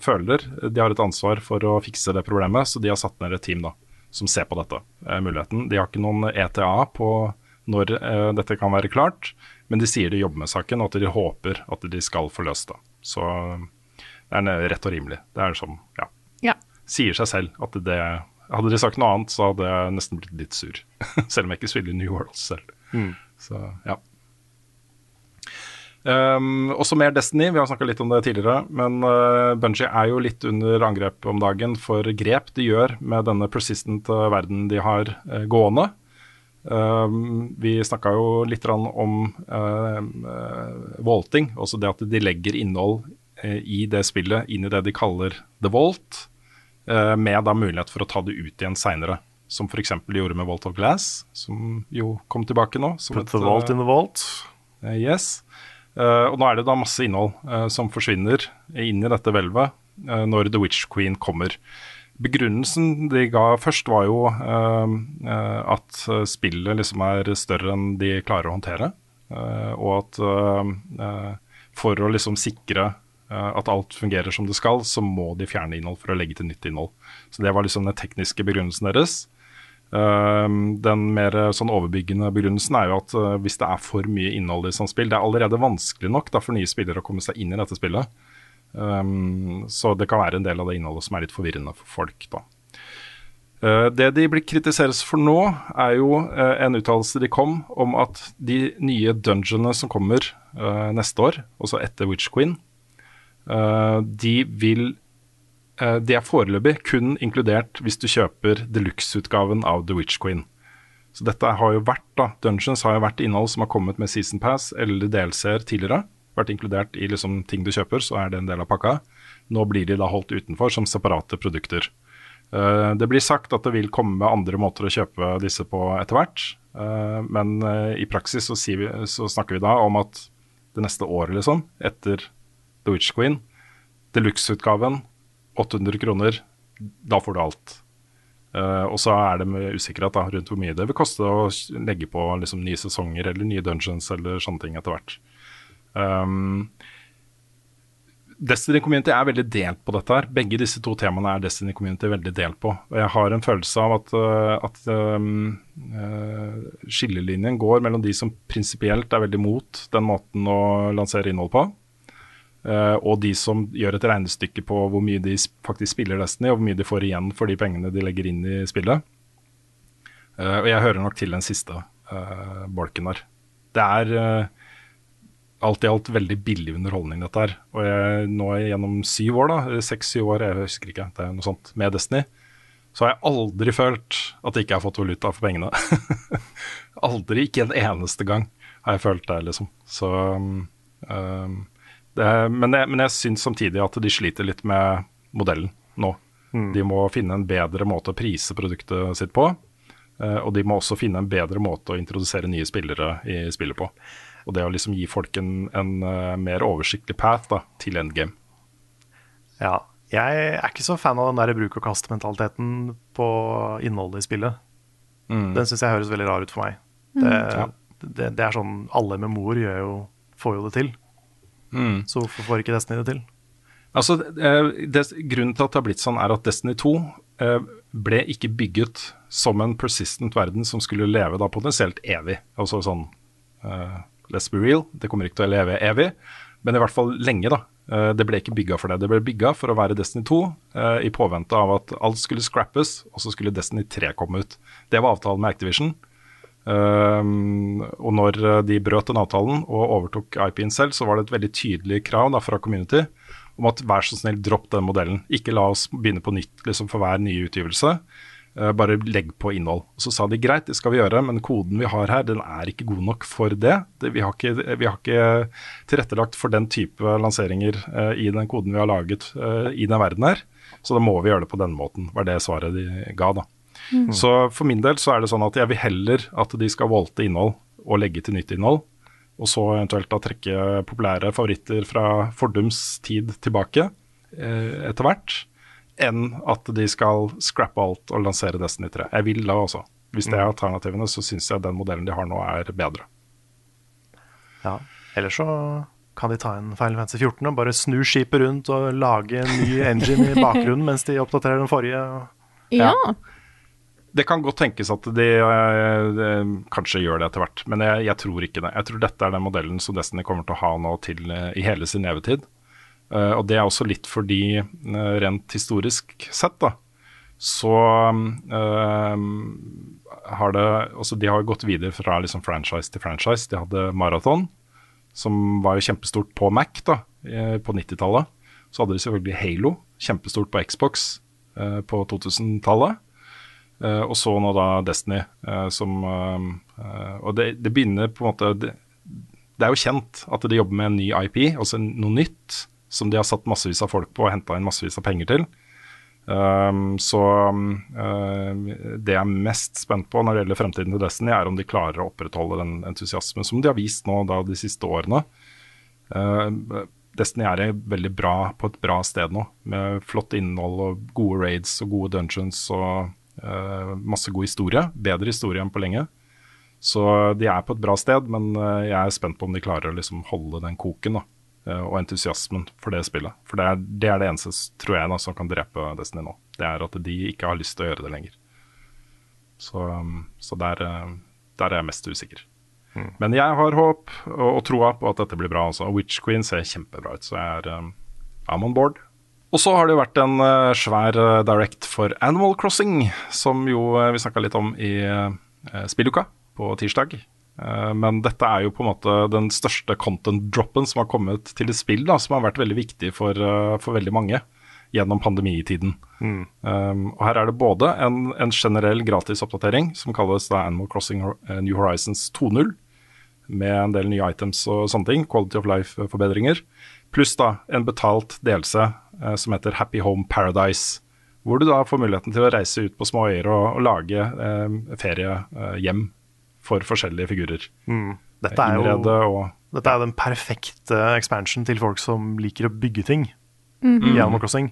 føler de har et ansvar for å fikse det problemet, så de har satt ned et team da, som ser på dette, muligheten. De har ikke noen ETA på når dette kan være klart, men de sier de jobber med saken, og at de håper at de skal få løst det. Så det er rett og rimelig. Det er som, ja, ja. sier seg selv at det Hadde de sagt noe annet, så hadde jeg nesten blitt litt sur. selv om jeg ikke spiller New Worlds selv. Så ja. Um, også mer Destiny, vi har snakka litt om det tidligere. Men uh, Bungie er jo litt under angrep om dagen for grep de gjør med denne persistent uh, verden de har uh, gående. Um, vi snakka jo litt om uh, vaulting, også det at de legger innhold i det spillet inn i det de kaller The Vault, med da mulighet for å ta det ut igjen seinere. Som f.eks. de gjorde med Vault of Glass, som jo kom tilbake nå. som Put the vault uh, in the vault. Uh, yes. Uh, og nå er det da masse innhold uh, som forsvinner inn i dette hvelvet eh, når The Witch Queen kommer. Begrunnelsen de ga først, var jo eh, eh, at eh, spillet liksom er større enn de klarer å håndtere. eh, og at eh, eh, for å liksom sikre eh, at alt fungerer som det skal, så må de fjerne innhold for å legge til nytt innhold. Så det var liksom den tekniske begrunnelsen deres. Um, den mer sånn overbyggende begrunnelsen er jo at eh, hvis det er for mye innhold i sånt spill Det er allerede vanskelig nok da, for nye spillere å komme seg inn i dette spillet. Um, så det kan være en del av det innholdet som er litt forvirrende for folk. da. Eh, det de blir kritiseres for nå, er jo eh, en uttalelse de kom om at de nye dungeonene som kommer neste år, også etter Witch Queen, de vil Eh, Det er foreløpig kun inkludert hvis du kjøper deluxe-utgaven av The Witch Queen. Så dette har jo vært da, Dungeons har jo vært innhold som har kommet med Season Pass eller DLC-er tidligere. Vært inkludert i liksom ting du kjøper, så er det en del av pakka. Nå blir de da holdt utenfor som separate produkter. Eh, det blir sagt at det vil komme andre måter å kjøpe disse på etter hvert. Eh, men i praksis så, vi, så snakker vi da om at det neste året, liksom, etter The Witch Queen, deluxe-utgaven 800 kroner, da får du alt. Uh, og så er det med usikkerhet da, rundt hvor mye det vil koste å legge på liksom, nye sesonger eller nye dungeons eller sånne ting etter hvert. Um, Destiny Community er veldig delt på dette. her. Begge disse to temaene er Destiny Community veldig delt på. Og jeg har en følelse av at, uh, at um, uh, skillelinjen går mellom de som prinsipielt er veldig mot den måten å lansere innhold på, og de som gjør et regnestykke på hvor mye de faktisk spiller Destiny, og hvor mye de får igjen for de pengene de legger inn i spillet. Eh, og jeg hører nok til den siste eh, bolken der. Det er eh, alt i alt veldig billig underholdning, dette her. Og jeg, nå gjennom syv år, da, seks-syv år, jeg husker ikke, det er noe sånt, med Destiny, så har jeg aldri følt at jeg ikke har fått valuta for pengene. aldri, ikke en eneste gang har jeg følt det, liksom. Så um, Men jeg, men jeg syns samtidig at de sliter litt med modellen nå. De må finne en bedre måte å prise produktet sitt på. eh, og de må også finne en bedre måte å introdusere nye spillere i spillet på. Og det å liksom gi folk en, en eh, mer oversiktlig path da, til endgame. Ja. Jeg er ikke så fan av den der bruk og kast-mentaliteten på innholdet i spillet. Mm. Den syns jeg høres veldig rar ut for meg. Det, det, det er sånn alle med mor gjør jo, får jo det til. Mm. Så hvorfor får ikke Destiny det til? Altså, eh, det, Grunnen til at det har blitt sånn, er at Destiny 2 eh, ble ikke bygget som en persistent verden som skulle leve da potensielt evig. Altså sånn eh, Let's be real, det kommer ikke til å leve evig, men i hvert fall lenge, da. Eh, det ble ikke bygga for det. Det ble bygga for å være Destiny 2 eh, i påvente av at alt skulle scrappes, og så skulle Destiny 3 komme ut. Det var avtalen med Activision. Um, og når eh, de brøt den avtalen og overtok IP-en selv, så var det et veldig tydelig krav da, fra community om at vær så snill, dropp den modellen. Ikke la oss begynne på nytt liksom, for hver nye utgivelse. Uh, bare legg på innhold. Så sa de greit, det skal vi gjøre, men koden vi har her, den er ikke god nok for det. det vi, har ikke, vi har ikke tilrettelagt for den type lanseringer uh, i den koden vi har laget uh, i den verden her. Så da må vi gjøre det på denne måten, var det svaret de ga, da. Så for min del så er det sånn at jeg vil heller at de skal volte innhold og legge til nytt innhold, og så eventuelt da trekke populære favoritter fra fordums tid tilbake eh, etter hvert, enn at de skal scrappe alt og lansere Destiny 3. Jeg vil da også. Hvis det er alternativene, så syns jeg den modellen de har nå er bedre. Ja. Eller så kan de ta en Final Fantasy 14 og bare snu skipet rundt og lage en ny engine i bakgrunnen mens de oppdaterer den forrige. Ja. Ja. Det kan godt tenkes at de, eh, de kanskje gjør det etter hvert, men jeg, jeg tror ikke det. Jeg tror dette er den modellen som Destiny kommer til å ha nå til eh, i hele sin levetid. Uh, og det er også litt fordi, uh, rent historisk sett, da, så uh, har det Altså, de har gått videre fra liksom franchise til franchise. De hadde Marathon, som var jo kjempestort på Mac da, eh, på 90-tallet. Så hadde de selvfølgelig Halo, kjempestort på Xbox eh, på 2000-tallet. Eh, og så nå da Destiny, uh, som eh, Og det, det begynner på en måte det, det er jo kjent at de jobber med en ny IP, altså noe nytt, som de har satt massevis av folk på og henta inn massevis av penger til. Um, så det jeg er mest spent på når det gjelder fremtiden til Destiny, er om de klarer å opprettholde den entusiasmen som de har vist nå da de siste årene. Uh, Destiny er veldig bra, på et bra sted nå, med flott innhold og gode raids og gode dungeons og uh, masse god historie. Bedre historie enn på lenge. Så de er på et bra sted, men uh, jeg er spent på om de klarer å liksom holde den koken da, uh, og entusiasmen for det spillet. For det er det, er det eneste, tror jeg, da, som kan drepe Destiny nå. Det er at de ikke har lyst til å gjøre det lenger. Så, um, så der, der er jeg mest usikker. Men jeg har håp og, og troa på at dette blir bra. Også. Og Witch Queen ser kjempebra ut, så jeg er um, I'm on board. Og så har det jo vært en uh, svær uh, direct for Animal Crossing, som jo uh, vi snakka litt om i spilluka på tirsdag. Men dette er jo på en måte den største content-droppen som har kommet til et spill, da, som har vært veldig viktig for, for veldig mange gjennom pandemitiden. Um, og her er det både en, en generell gratisoppdatering som kalles da Animal Crossing eh, New Horizons 2.0, med en del nye items og sånne ting, quality of life-forbedringer, pluss da en betalt delelse eh, som heter Happy Home Paradise, hvor du da får muligheten til å reise ut på små øyer og, og lage eh, feriehjem for forskjellige figurer. Dette er, Innrede jo, og dette er den perfekte expansion til folk som liker å bygge ting Mhm. i Animal Crossing.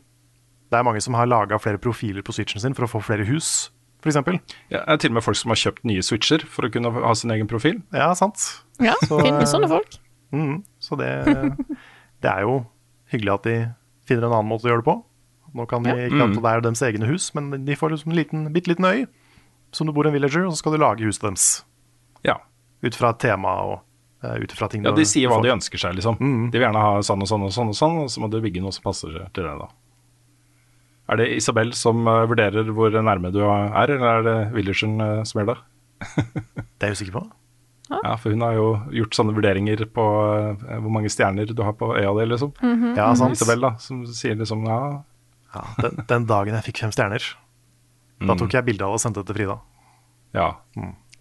Det er mange som har laga flere profiler på switchen sin for å få flere hus, f.eks. ja, det er til og med folk som har kjøpt nye switcher for å kunne ha sin egen profil. Ja, sant. Ja, Så, finnes sånne folk. Mm, Så det, det er jo hyggelig at de finner en annen måte å gjøre det på. Nå kan de ikke at det er deres egne hus, men de får liksom en liten, bitte liten øy som du bor i en villager, og så skal du lage huset deres. Ja. Ut fra et tema og uh, ut fra ting Ja, De sier hva de ønsker seg, liksom. Mm. De vil gjerne ha sånn og sånn og sånn, og sånn, og så må du bygge noe som passer til det, da. Er det Isabel som eh, vurderer hvor nærme du er, eller er det villageren uh, som gjør det? Det er jeg usikker på. Ja, for hun har jo gjort sånne vurderinger på eh, hvor mange stjerner du har på øya di, liksom. Ja, sant. Isabel, da, som sier liksom ja, Ja, den, den dagen jeg fikk fem stjerner, da tok jeg bilde av og sendte det til Frida. ja.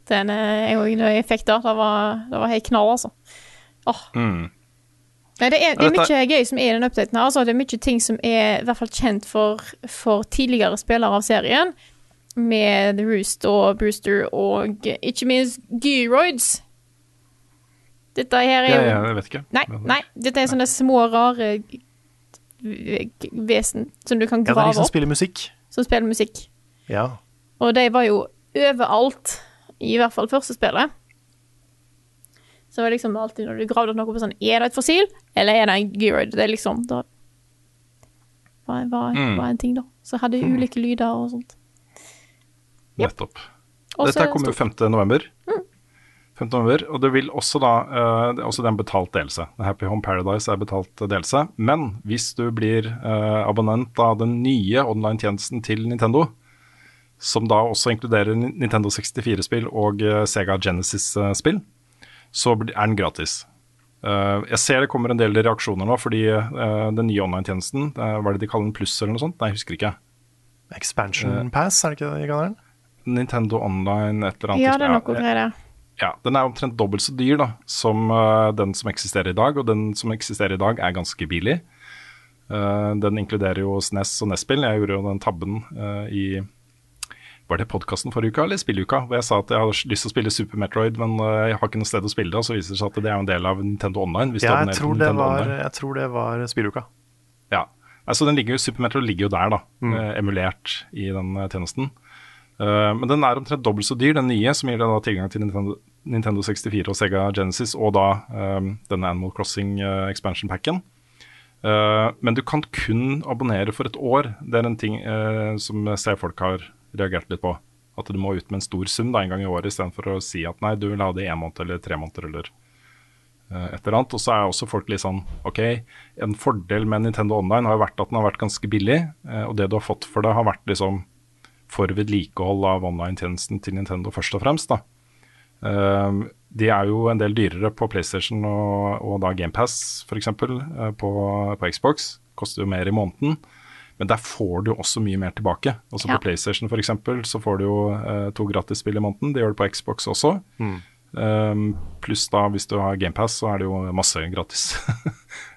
Den eh, jeg, også- når jeg fikk det, det var, det var helt knall, altså. Åh. Mm. Nei, det er, det er Dette- mye gøy som er i den updaten her. Altså, det er mye ting som er i hvert fall kjent for, for tidligere spillere av serien. Med Roost og Brewster og ikke minst Gyroids. Dette her er jo jeg vet ikke. Nei, nei, dette er sånne små, rare vesen som du kan Ja, det er grave de som opp, spiller musikk. som spiller musikk. Ja. Og de var jo overalt, i hvert fall første spillet. Så det var liksom alltid når du gravde opp noe på sånn Er det et fossil, eller er det en gyroid? Det er liksom Da var, var, Mm. var en ting, da. Så hadde jeg ulike lyder og sånt. Nettopp. Også Dette er kommer jo stort. 5. november. 5. november, og det vil også da eh, det er også en betalt delelse. Happy Home Paradise er betalt delelse. Men hvis du blir eh, abonnent av den nye online-tjenesten til Nintendo, som da også inkluderer Nintendo 64-spill og eh, Sega Genesis-spill, så blir- er den gratis. Eh, jeg ser det kommer en del reaksjoner nå, fordi den nye online-tjenesten, hva er det de kaller den, pluss eller noe sånt? Nei, jeg husker ikke. Expansion Pass, er det ikke det de kaller den? Nintendo Online, et eller annet. Ja, det er noe greier ja. Ja, den er omtrent dobbelt så dyr da, som uh, den som eksisterer i dag, og den som eksisterer i dag er ganske billig. Uh, den inkluderer jo SNES og NES-spill. Jeg gjorde jo den tabben uh, i Var det podkasten forrige uka eller spilluka? Hvor jeg sa at jeg hadde lyst til å spille Super Metroid, men jeg har ikke noe sted å spille det. Og så viser det seg at det er en del av Nintendo Online. Hvis Ja, jeg tror, det Nintendo var, Online. jeg tror det var spilluka. Ja, altså den ligger jo, Super Metroid ligger jo der da, Mm. emulert i den tjenesten. Eh, men den er omtrent dobbelt så dyr, den nye, som gir deg da tilgang til Nintendo, Nintendo 64 og Sega Genesis, og da um, denne Animal Crossing uh, expansion packen. Uh, men du kan kun abonnere for et år. Det er en ting uh, som jeg folk har reagert litt på. At du må ut med en stor sum da, en gang i året, istedenfor å si at nei, du vil ha det i en måned eller tre måneder eller et eller annet. Og så er også folk litt sånn OK, en fordel med Nintendo Online har vært at den har vært ganske billig. Og det du har fått for det, har vært liksom for vedlikehold av online-tjenesten til Nintendo først og fremst. da. Uh, de er jo en del dyrere på PlayStation og, og da GamePass f.eks. Uh, på, på Xbox. Koster jo mer i måneden. Men der får du også mye mer tilbake. Også Ja. På PlayStation for eksempel, så får du jo uh, to gratisspill i måneden. Det gjør du på Xbox også. Um, Pluss da hvis du har GamePass, så er det jo masse gratis.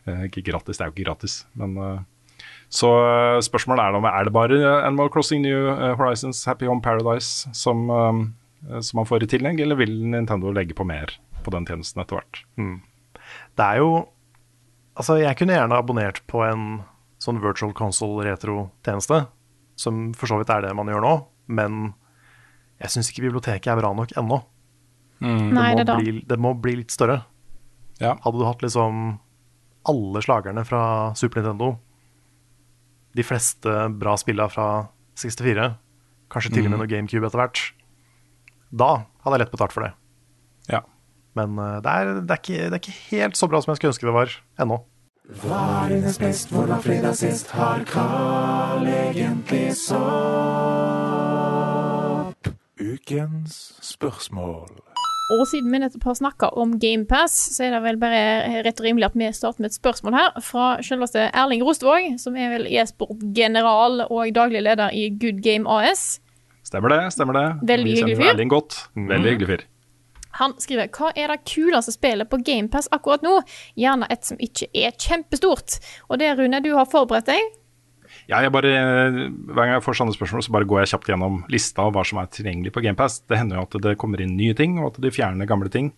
Eh, ikke gratis, det er jo ikke gratis, men eh, Så eh, spørsmålet er da om er det bare Animal Crossing New eh, Horizons Happy Home Paradise som, eh, som man får i tillegg, eller vil Nintendo legge på mer på den tjenesten etter hvert? Det er jo Altså, jeg kunne gjerne abonnert på en sånn virtual console retro-tjeneste, som for så vidt er det man gjør nå, men jeg syns ikke biblioteket er bra nok ennå. Nei, det er må bli, det må bli litt større. Ja. Hadde du hatt liksom alle slagerne fra Super Nintendo, de fleste bra spilla fra 64, kanskje til og med noe GameCube etter hvert, da hadde jeg lett betalt for det. Ja. Men eh, det er, det, er ikke, det er ikke helt så bra som jeg skulle ønske det var ennå. Ukens spørsmål. Og siden vi nettopp har snakka om GamePass, så er det vel bare rett og rimelig at vi starter med et spørsmål her fra selveste Erling Rostvåg, som er vel e-sportgeneral og daglig leder i Good Game AS. Stemmer det. stemmer det. Veldig hyggelig fyr. Erling godt. Veldig hyggelig fyr. Han skriver hva er det kuleste spillet på GamePass akkurat nå? Gjerne et som ikke er kjempestort. Og det, Rune, du har forberedt deg. Ja, jeg bare, Hver gang jeg får sånne spørsmål, så bare går jeg kjapt gjennom lista av hva som er tilgjengelig på GamePass. Det hender jo at det kommer inn nye ting, og at de fjerner gamle ting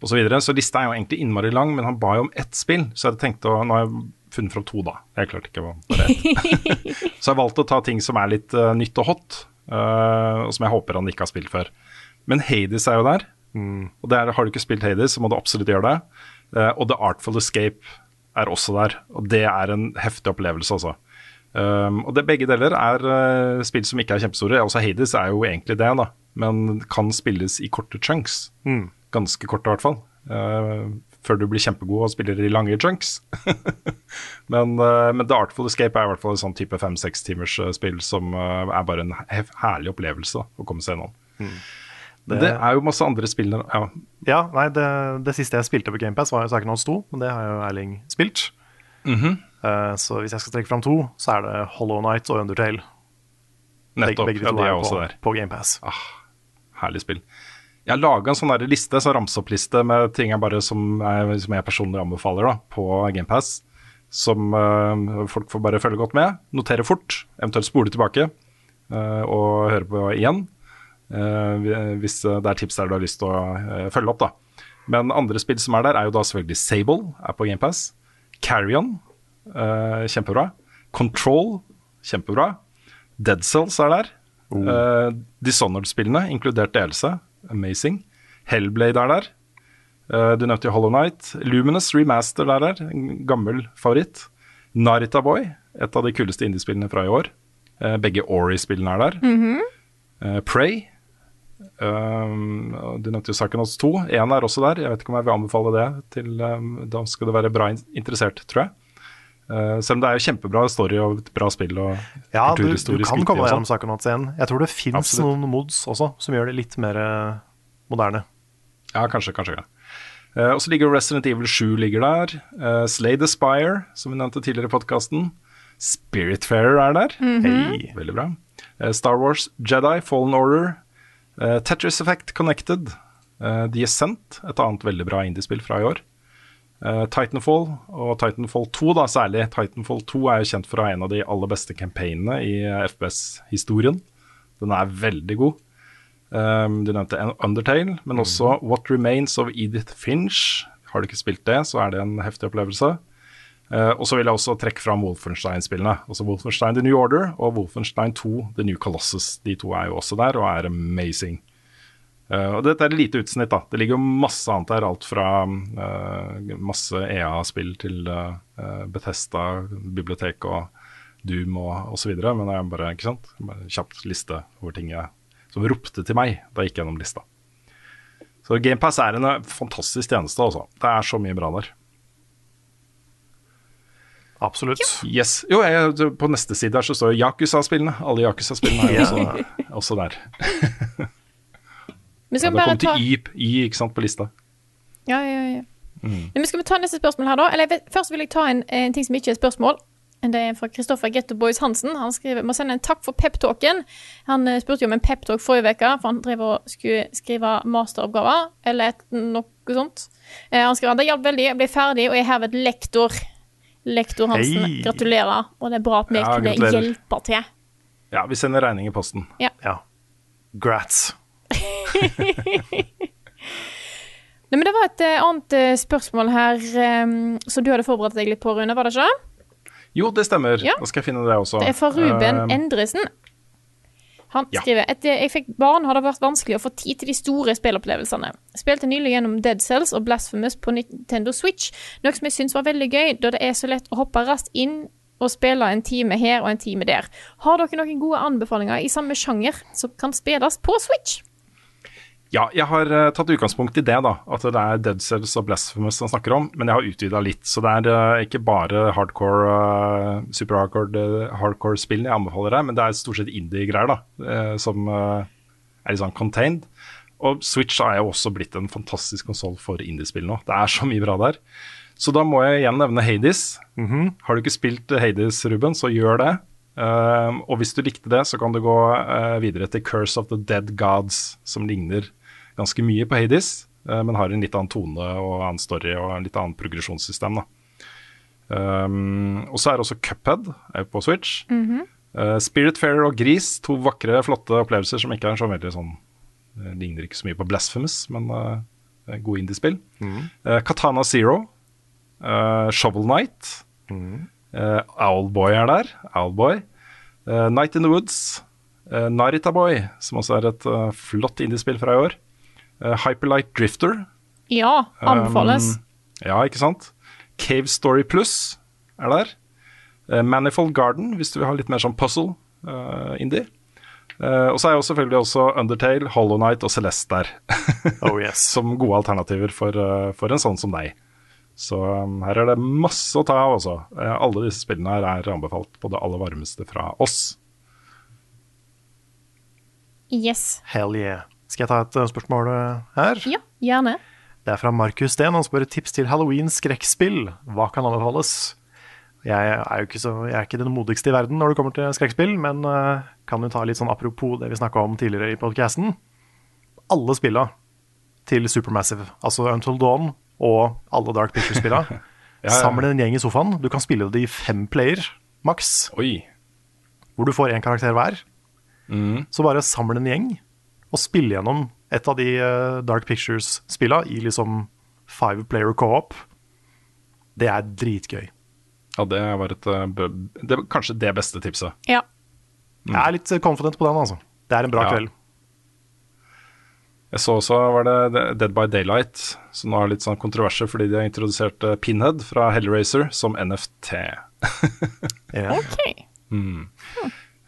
osv. Så, videre. så lista er jo egentlig innmari lang, men han ba jo om ett spill. Så jeg hadde tenkt å Nå har jeg funnet fram to, da. Jeg klarte ikke å bare ett. så jeg valgte å ta ting som er litt uh, nytt og hot, uh, og som jeg håper han ikke har spilt før. Men Hades er jo der. Og der har du ikke spilt Hades, så må du absolutt gjøre det. Uh, og The Artful Escape er også der. Og det er en heftig opplevelse, altså. Um, og det, begge deler er uh, spill som ikke er kjempestore. Også Hades er jo egentlig det, da. Men kan spilles i korte chunks. Ganske korte, i hvert fall. Uh, før du blir kjempegod og spiller i lange chunks. men, uh, men The Artful Escape er i hvert fall et sånn type fem-seks timers eh, spill som er bare en herlig opplevelse da, å komme seg gjennom. Det, Det- er jo masse andre spill der- ja. Ja, nei, det, det siste jeg spilte på GamePass var jo Psychonauts 2, men det har jo Erling spilt. Mhm. Eh, så hvis jeg skal trekke fram to, så er det Hollow Night og Undertale. Nettopp. Begge, begge ja, de er også på, der. på GamePass. Herlig spill. Jeg har laga en sånn liste, så ramse-opp-liste med ting jeg bare som, jeg, som jeg personlig anbefaler da, på GamePass. Som uh, folk får bare følge godt med. Notere fort, eventuelt spole tilbake uh, og høre på igjen. Uh, hvis det er tips der du har lyst til å eh, følge opp, da. Men andre spill som er der, er jo da selvfølgelig Sable, er på GamePass. Carrion, eh, kjempebra. Control, kjempebra. Dead Cells er der. Eh, Dishonored-spillene, inkludert DLC, amazing. Hellblade er der. Uh, du nevnte Hollow Night. Luminous Remaster er der, en gammel favoritt. Narita Boy, et av de kuleste indiespillene fra i år. Eh, begge Ori-spillene er der. Eh, Prey. Um, du nevnte jo Psychonauts 2. Én er også der. Jeg vet ikke om jeg vil anbefale det. Til, um, da skal du være bra interessert, tror jeg. Eh, selv om det er jo kjempebra story og et bra spill og Ja, du, du kan komme deg gjennom Psychonauts igjen. Jeg tror det fins noen mods også, som gjør det litt mer eh, moderne. Ja, kanskje, kanskje. Ja. Uh, og så ligger Resident Evil 7 ligger der. Uh, Slay the Spire, som vi nevnte tidligere i podkasten. Spiritfarer er der. Hei. Veldig bra. Uh, Star Wars Jedi, Fallen Order. eh, Tetris Effect Connected. eh, The Ascent, et annet veldig bra indiespill fra i år. Eh, Titanfall og Titanfall 2, da særlig. Titanfall 2 er jo kjent for å ha en av de aller beste campaignene i eh, FPS-historien. Den er veldig god. Um, du nevnte Undertale, men også What Remains of Edith Finch. Har du ikke spilt det, så er det en heftig opplevelse. Uh, og så vil jeg også trekke fram Wolfenstein-spillene. Altså Wolfenstein The New Order og Wolfenstein 2 The New Colossus. De to er jo også der og er amazing. Eh, og dette er et lite utsnitt, da. Det ligger jo masse annet der. Alt fra eh, masse EA-spill til uh, Betesta, bibliotek og Doom og osv. Men det er bare, ikke sant? bare en kjapt liste over ting som ropte til meg da jeg gikk gjennom lista. Så GamePass er en eh, fantastisk tjeneste, altså. Det er så mye bra der. Absolutt. Yes. Jo, jeg, på neste side her så står Yakuza-spillene. Alle Yakuza-spillene er også, også der. Vi skal det bare ta y ikke sant, på lista. Ja, ja, ja. Mm. Men skal vi ta neste spørsmål her, da? Eller først vil jeg ta en, en ting som ikke er et spørsmål. Det er fra Kristoffer Getto Boys Hansen. Han skriver, må sende en takk for peptalken. Han eh, spurte jo om en peptalk forrige uke, for han drev og skulle skrive masteroppgaver, eller et, noe sånt. Eh, han skriver at det hjalp veldig, jeg ble ferdig og er herved lektor. Lektor Hansen, hey. gratulerer. Og det er bra at vi Ja, kunne hjelpe til. Ja, vi sender regning i posten. Ja. Grats. Nei, men Det var et eh, annet eh, spørsmål her eh, som du hadde forberedt deg litt på, Rune, var det ikke? Jo, det stemmer. Ja. Da skal jeg finne det også. Det er fra Ruben uh, Endresen. Han ja. skriver etter jeg fikk barn, har det vært vanskelig å få tid til de store spillopplevelsene. Spilte nylig gjennom Dead Cells og Blasphemous på Nintendo Switch, noe som jeg syns var veldig gøy, da det er så lett å hoppe raskt inn og spille en time her og en time der. Har dere noen gode anbefalinger i samme sjanger som kan spilles på Switch? Ja, jeg har uh, tatt utgangspunkt i det, da. At det er Dead Cells og Blasphemous han snakker om. Men jeg har utvida litt. Så det er uh, ikke bare hardcore, uh, super hardcore, uh, hardcore spill jeg anbefaler her, men det er stort sett indie-greier, da. eh, som eh, er litt sånn contained. Og Switch er jo også blitt en fantastisk konsoll for indiespill nå. Det er så mye bra der. Så da må jeg igjen nevne Hades. Har du ikke spilt Hades, Ruben, så gjør det. Uh, og hvis du likte det, så kan du gå uh, videre til Curse of the Dead Gods, som ligner ganske mye på Hades, uh, men har en litt annen tone og annen story og en litt annen progresjonssystem. Da. Um, og så er også Cuphead er på Switch. Uh, Spiritfarer og Gris, to vakre, flotte opplevelser som ikke er så veldig sånn Ligner ikke så mye på Blasphemous, men uh, gode indiespill. Uh, Katana Zero, uh, Shovel Knight. Uh, Owlboy er der. Owlboy. Uh, Night in the Woods. Uh, Narita Boy, som også er et uh, flott indiespill fra i år. Uh, Hyperlight Drifter. Ja, anbefales. Um, ja, ikke sant? Cave Story Plus er der. Uh, Manifold Garden, hvis du vil ha litt mer sånn puzzle uh, indie. Uh, og så er jo selvfølgelig også Undertale, Hollow Night og Celeste der. Oh yes. som gode alternativer for, uh, for en sånn som deg. Så um, her er det masse å ta av, altså. Uh, alle disse spillene her er anbefalt på det aller varmeste fra oss. Yes. Hell yeah. Skal jeg ta et eh, spørsmål eh, her? Ja, gjerne. Det er fra Markus Steen. Han spør tips til halloween-skrekkspill. Hva kan anbefales? Jeg er jo ikke, så, jeg er ikke den modigste i verden når det kommer til skrekkspill, men eh, kan jo ta litt sånn apropos det vi snakka om tidligere i podcasten. Alle spilla til Supermassive, altså Until Dawn og alle Dark Pictures-spilla, ja. samle en gjeng i sofaen. Du kan spille det i fem player, maks, hvor du får én karakter hver. Mm. Så bare samle en gjeng og spille gjennom et av de eh, Dark Pictures-spilla i liksom five player co-op. Det er dritgøy. Ja, det var et uh, det, var Kanskje det beste tipset. Ja. Jeg er litt eh, confident på den, altså. Det er en bra Ja. kveld. Jeg så også var det Dead by Daylight, som nå har litt sånn kontroverser fordi de har introdusert eh, Pinhead fra Hellraiser som NFT. Ja. OK.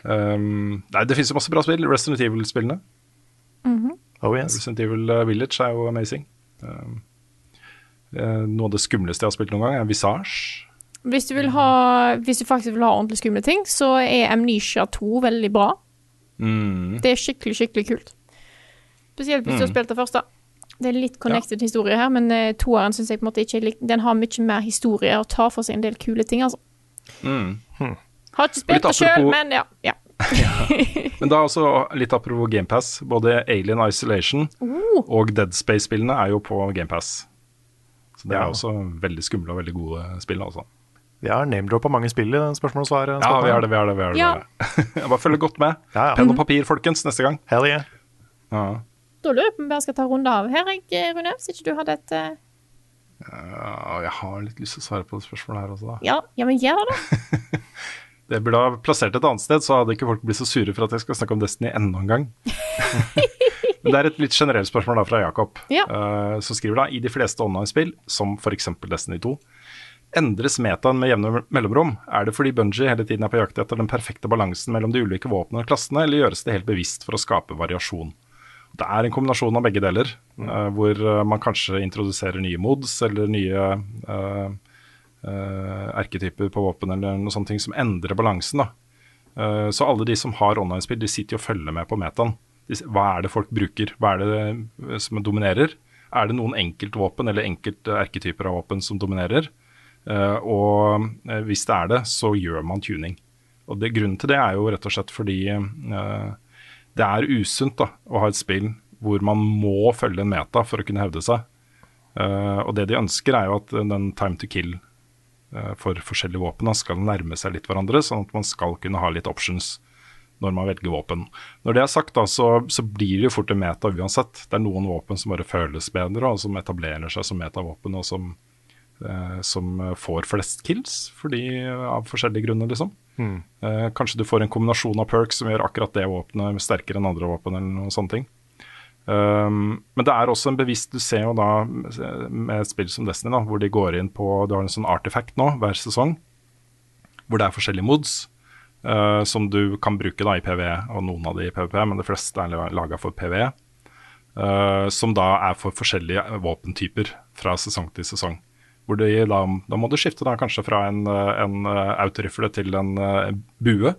Um, nei, det finnes jo masse bra spill. Resident Evil-spillene. Oh yes. Resident Evil eh, Village er jo amazing. Um, eh, noe av det skumleste jeg har spilt noen gang, er Visage. Hvis du, vil ha, hvis du faktisk vil ha ordentlig skumle ting, så er Amnesia 2 veldig bra. Mm. Det er skikkelig, skikkelig kult. Spesielt hvis du har spilt det første. Det er litt connected historie her, men uh, toeren syns jeg på en måte ikke er lik Den har mye mer historie og tar for seg en del kule ting, altså. Mm. Har ikke spilt det sjøl, men ja. ja. Men da også litt apropos GamePass. Både Alien Isolation oh. og Dead Space-spillene er jo på GamePass. Så det Ja. er også veldig skumle og veldig gode spill, altså. Vi har name-droppa mange spill i den spørsmål og svar. Ja, vi har det, vi har det. Vi har det. Ja. Jeg bare følger godt med. Ja, ja. Penn og papir, folkens, neste gang. Hell yeah. Ja. da lurer jeg på om vi bare skal ta runde av her, jeg, Rune. Hvis ikke du hadde et uh... Ja, jeg har litt lyst til å svare på det spørsmålet her også, da. ja, ja, men gjør det. Det burde ha plassert et annet sted, så hadde ikke folk blitt så sure for at jeg skal snakke om Destiny enda en gang. Men det er et litt generelt spørsmål da fra Jakob, Ja. uh, som skriver da i de fleste online-spill, som f.eks. Destiny 2, endres metaen med jevne mellomrom? Er det fordi Bungie hele tiden er på jakt etter den perfekte balansen mellom de ulike våpnene og klassene, eller gjøres det helt bevisst for å skape variasjon? Det er en kombinasjon av begge deler, uh, hvor eh, man kanskje introduserer nye mods eller nye eh, eh, erketyper på våpen eller noe ting som endrer balansen. da. Eh, så alle de som har online-spill, de sitter jo og følger med på metaen. Hva er det folk bruker? Hva er det eh, som dominerer? Er det noen enkeltvåpen eller enkelte erketyper av våpen som dominerer? Eh, og eh, hvis det er det, så gjør man tuning. Og det, Grunnen til det er jo rett og slett fordi eh, det er usunt da, å ha et spill hvor man må følge en meta for å kunne hevde seg. Eh, og det de ønsker, er jo at den time to kill eh, for forskjellige våpen da, skal nærme seg litt hverandre, sånn at man skal kunne ha litt options når man velger våpen. Når det er sagt, da, så, så blir det jo fort en meta uansett. Det er noen våpen som bare føles bedre, og som etablerer seg som metavåpen, og som, eh, som eh, får flest kills, fordi, av forskjellige grunner, liksom. Eh, kanskje du får en kombinasjon av perks som gjør akkurat det våpenet sterkere enn andre våpen, eller noen sånne ting. Um, men det er også en bevisst Du ser jo da med et spill som Destiny, da, hvor de går inn på Du har en sånn artifact nå hver sesong, hvor det er forskjellige mods uh, som du kan bruke da i PVE, og noen av de i PVP, men de fleste er laga for PVE. Uh, som da er for forskjellige våpentyper fra sesong til sesong. Hvor de, da, da må du skifte da kanskje fra en, eh, en eh, autorifle til en eh, bue,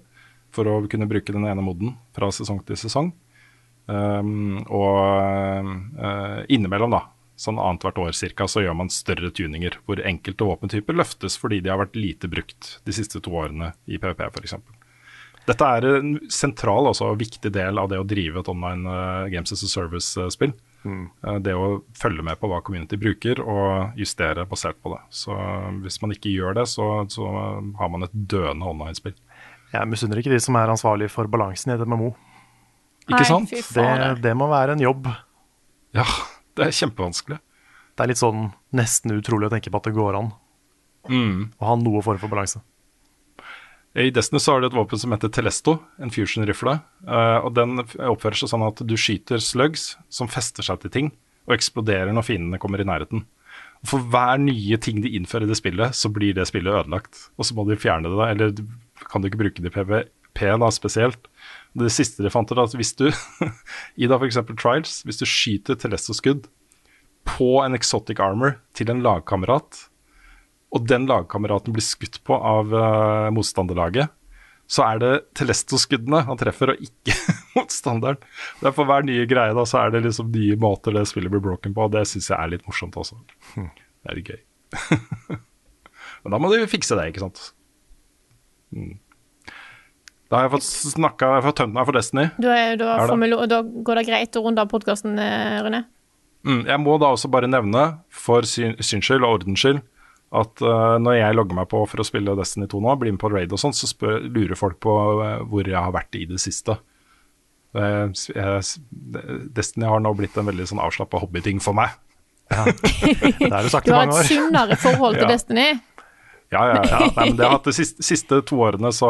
for å kunne bruke den ene moden fra sesong til sesong. Um, og uh, innimellom, da, sånn annethvert år cirka, så gjør man større tuninger hvor enkelte våpentyper løftes fordi de har vært lite brukt de siste to årene i PVP f.eks. Dette er en sentral og viktig del av det å drive et online uh, Games as a Service-spill. Uh, det å følge med på hva community bruker, og justere basert på det. Så hvis man ikke gjør det, så, så har man et døende online-spill. Jeg misunner ikke de som er ansvarlig for balansen i et MMO. Ikke Nei, sant? Det, det må være en jobb. Ja, det er kjempevanskelig. Det er litt sånn nesten utrolig å tenke på at det går an å ha noe form for balanse. I Destiny så har du et våpen som heter Telesto, en fusion-rifle. eh, og Den oppfører seg sånn at du skyter slugs som fester seg til ting, og eksploderer når fiendene kommer i nærheten. Og For hver nye ting de innfører i det spillet, så blir det spillet ødelagt. Og så må de fjerne det, da, eller kan du ikke bruke det i PVP da, spesielt. Det siste de fant ut, at hvis du, i da f.eks. Trials, hvis du skyter Telesto-skudd på en exotic armor til en lagkamerat, og den lagkameraten blir skutt på av uh, motstanderlaget, så er det Telesto-skuddene han treffer, og ikke motstanderen. Det er For hver nye greie da, så er det liksom nye måter det spillet blir broken på, og det syns jeg er litt morsomt også. Det er litt gøy. Men da må de fikse det, ikke sant. Mm. Da har jeg fått snakka, jeg har fått tømt meg for Destiny. Da, er, du Er lo- da går det greit å runde av podkasten, Rune? Mm, jeg må da også bare nevne, for syn, syns skyld og ordens skyld, at uh, når jeg logger meg på for å spille Destiny 2 nå, blir med på raid og sånn, så spør, lurer folk på uh, hvor jeg har vært i det siste. Uh, Destiny har nå blitt en veldig sånn avslappa hobbyting for meg. Det har du sagt Du har et år. sunnere forhold til Ja. Destiny. Ja, ja, ja. Nei, men det har hatt de siste, siste to årene, så,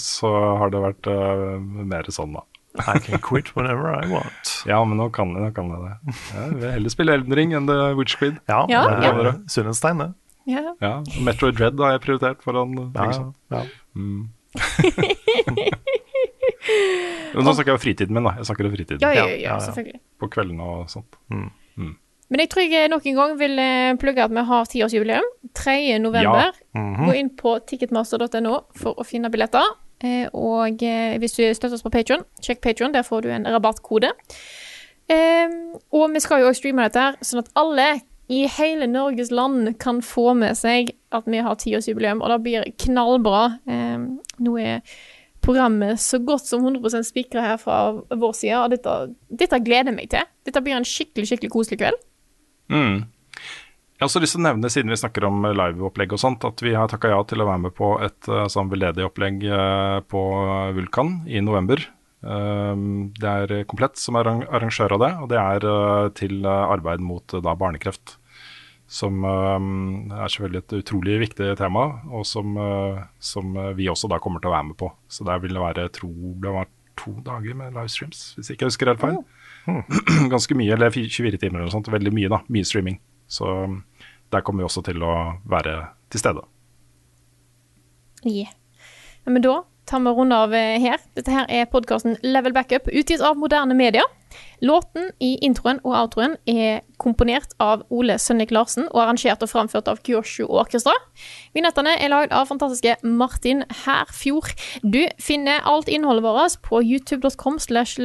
så har det vært uh, mer sånn, da. I can quit whenever I want. Ja, men nå kan, nå kan jeg det. Jeg vil heller spille Elden Ring enn The Witch Queen Ja, Ja, det ja. er sunnhetstegn, det. Ja. Ja, Metroid Dread har jeg prioritert foran Ja, ja ja. Men nå snakker jeg om fritiden min, da. Jeg snakker om fritiden. Ja, ja, Ja, ja, ja, ja. selvfølgelig. På kveldene og sånt. Men jeg tror jeg nok en gang vil eh, plugge at vi har tiårsjubileum. 3. november. -hmm. Gå inn på ticketmaster.no for å finne billetter. Eh, og eh, hvis du støtter oss på Patron, sjekk Patron, der får du en rabattkode. Eh, og vi skal jo også streame dette her, sånn at alle i hele Norges land kan få med seg at vi har tiårsjubileum, og det blir knallbra. Eh, nå er programmet så godt som 100 spikra her fra vår side, og dette, dette gleder jeg meg til. Dette blir en skikkelig, skikkelig koselig kveld. Mm. Jeg har også lyst til å nevne, siden vi snakker om liveopplegg og sånt, at vi har takka ja til å være med på et uh, sånn veldedig opplegg eh, på Vulkan i november. Um, det er Komplett som er arrangør av det, og det er eh, til eh, arbeid mot eh, da barnekreft. Som um, er selvfølgelig et utrolig viktig tema, og som, eh, som eh, vi også da kommer til å være med på. Så der vil det være tro, det var to dager med livestreams, hvis jeg ikke husker helt feil. Ganske mye, eller 24 timer eller noe sånt. Veldig mye, da. Mye streaming. Så um, der kommer vi også til å være til stede. Yeah. Ja, men da tar vi runde av eh, her. Dette her er podkasten Level Backup, utgitt av moderne media. Låten i introen og outroen er komponert av Ole Sønnik Larsen og arrangert og framført av Kyosho Orkestra. Vignettene er lagd av fantastiske Martin Herfjord. Du finner alt innholdet vårt på youtube.com slash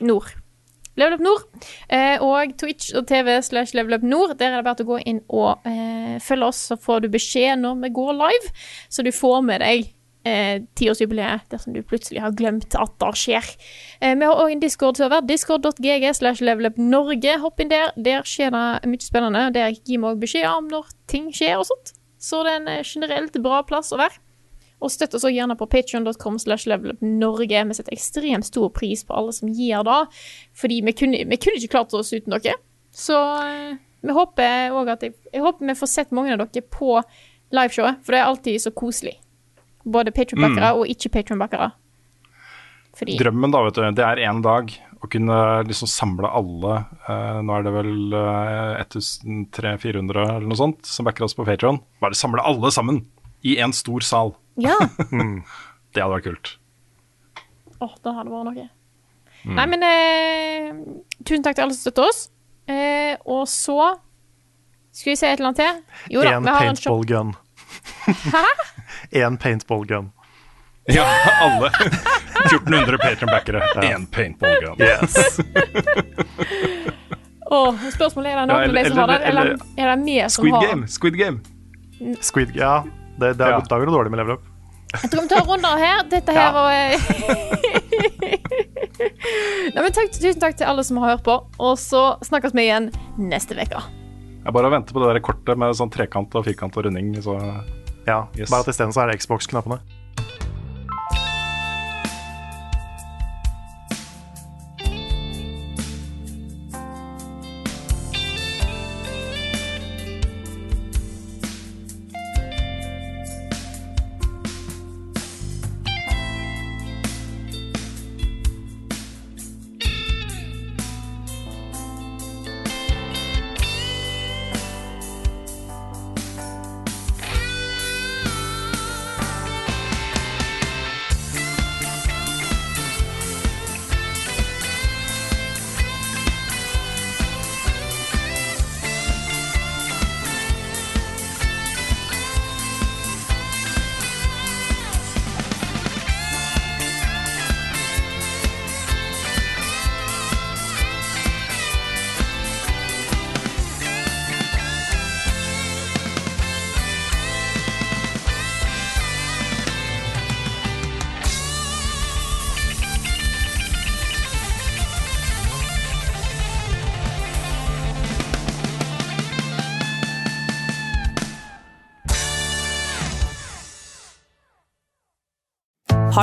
levelupnord. Level Up Nord. Eh, og Twitch og TV slash Level Up Nord. Der er det bare å gå inn og eh, følge oss, så får du beskjed når vi går live. Så du får med deg eh, tiårsjubileet dersom du plutselig har glemt at det skjer. Eh, vi har òg en Discord-server. Discord.gg slash Level Up Norge. Hopp inn der. Der skjer det mye spennende. Der gir vi òg beskjed om når ting skjer og sånt. Så det er en eh, generelt bra plass å være. Og støtt oss gjerne på patreon.com slash levelupnorge. Vi setter ekstremt stor pris på alle som gir det, fordi vi kunne, vi kunne ikke klart oss uten dere. Så eh, vi håper òg at jeg, jeg håper vi får sett mange av dere på liveshowet, for det er alltid så koselig. Både Patreon-backere og ikke-Patreon-backere. Fordi Drømmen da, vet du, det er én dag å kunne liksom samle alle eh, Nå er det vel eh, 1300-400 eller noe sånt som backer oss på Patreon. Bare samle alle sammen i en stor sal. Ja. Det hadde vært kult. Åh, det hadde vært noe. Nei, men eh, tusen takk til alle som støtter oss. Eh, og så Skal vi se et eller annet til? Jo da, en vi har en shop. paintball gun. Én paintball gun. Ja, alle. 1400 patronbackere. Én ja. paintball gun. Yes. Åh, spørsmålet er det noen Ja, av de som har det, eller eller- er det vi som Squid har Game. Squid Game. Squid Ja, det, det er, Ja. da går det dårlig med level up. Jeg tror vi tar runder her. Dette her Ja. var eh, Nei, men takk, Tusen takk til alle som har hørt på, og så snakkes vi igjen neste uke. Jeg bare venter på det der kortet med sånn trekant og firkant og runding. Så Ja, Yes. Bare at isteden så er det Xbox-knappene.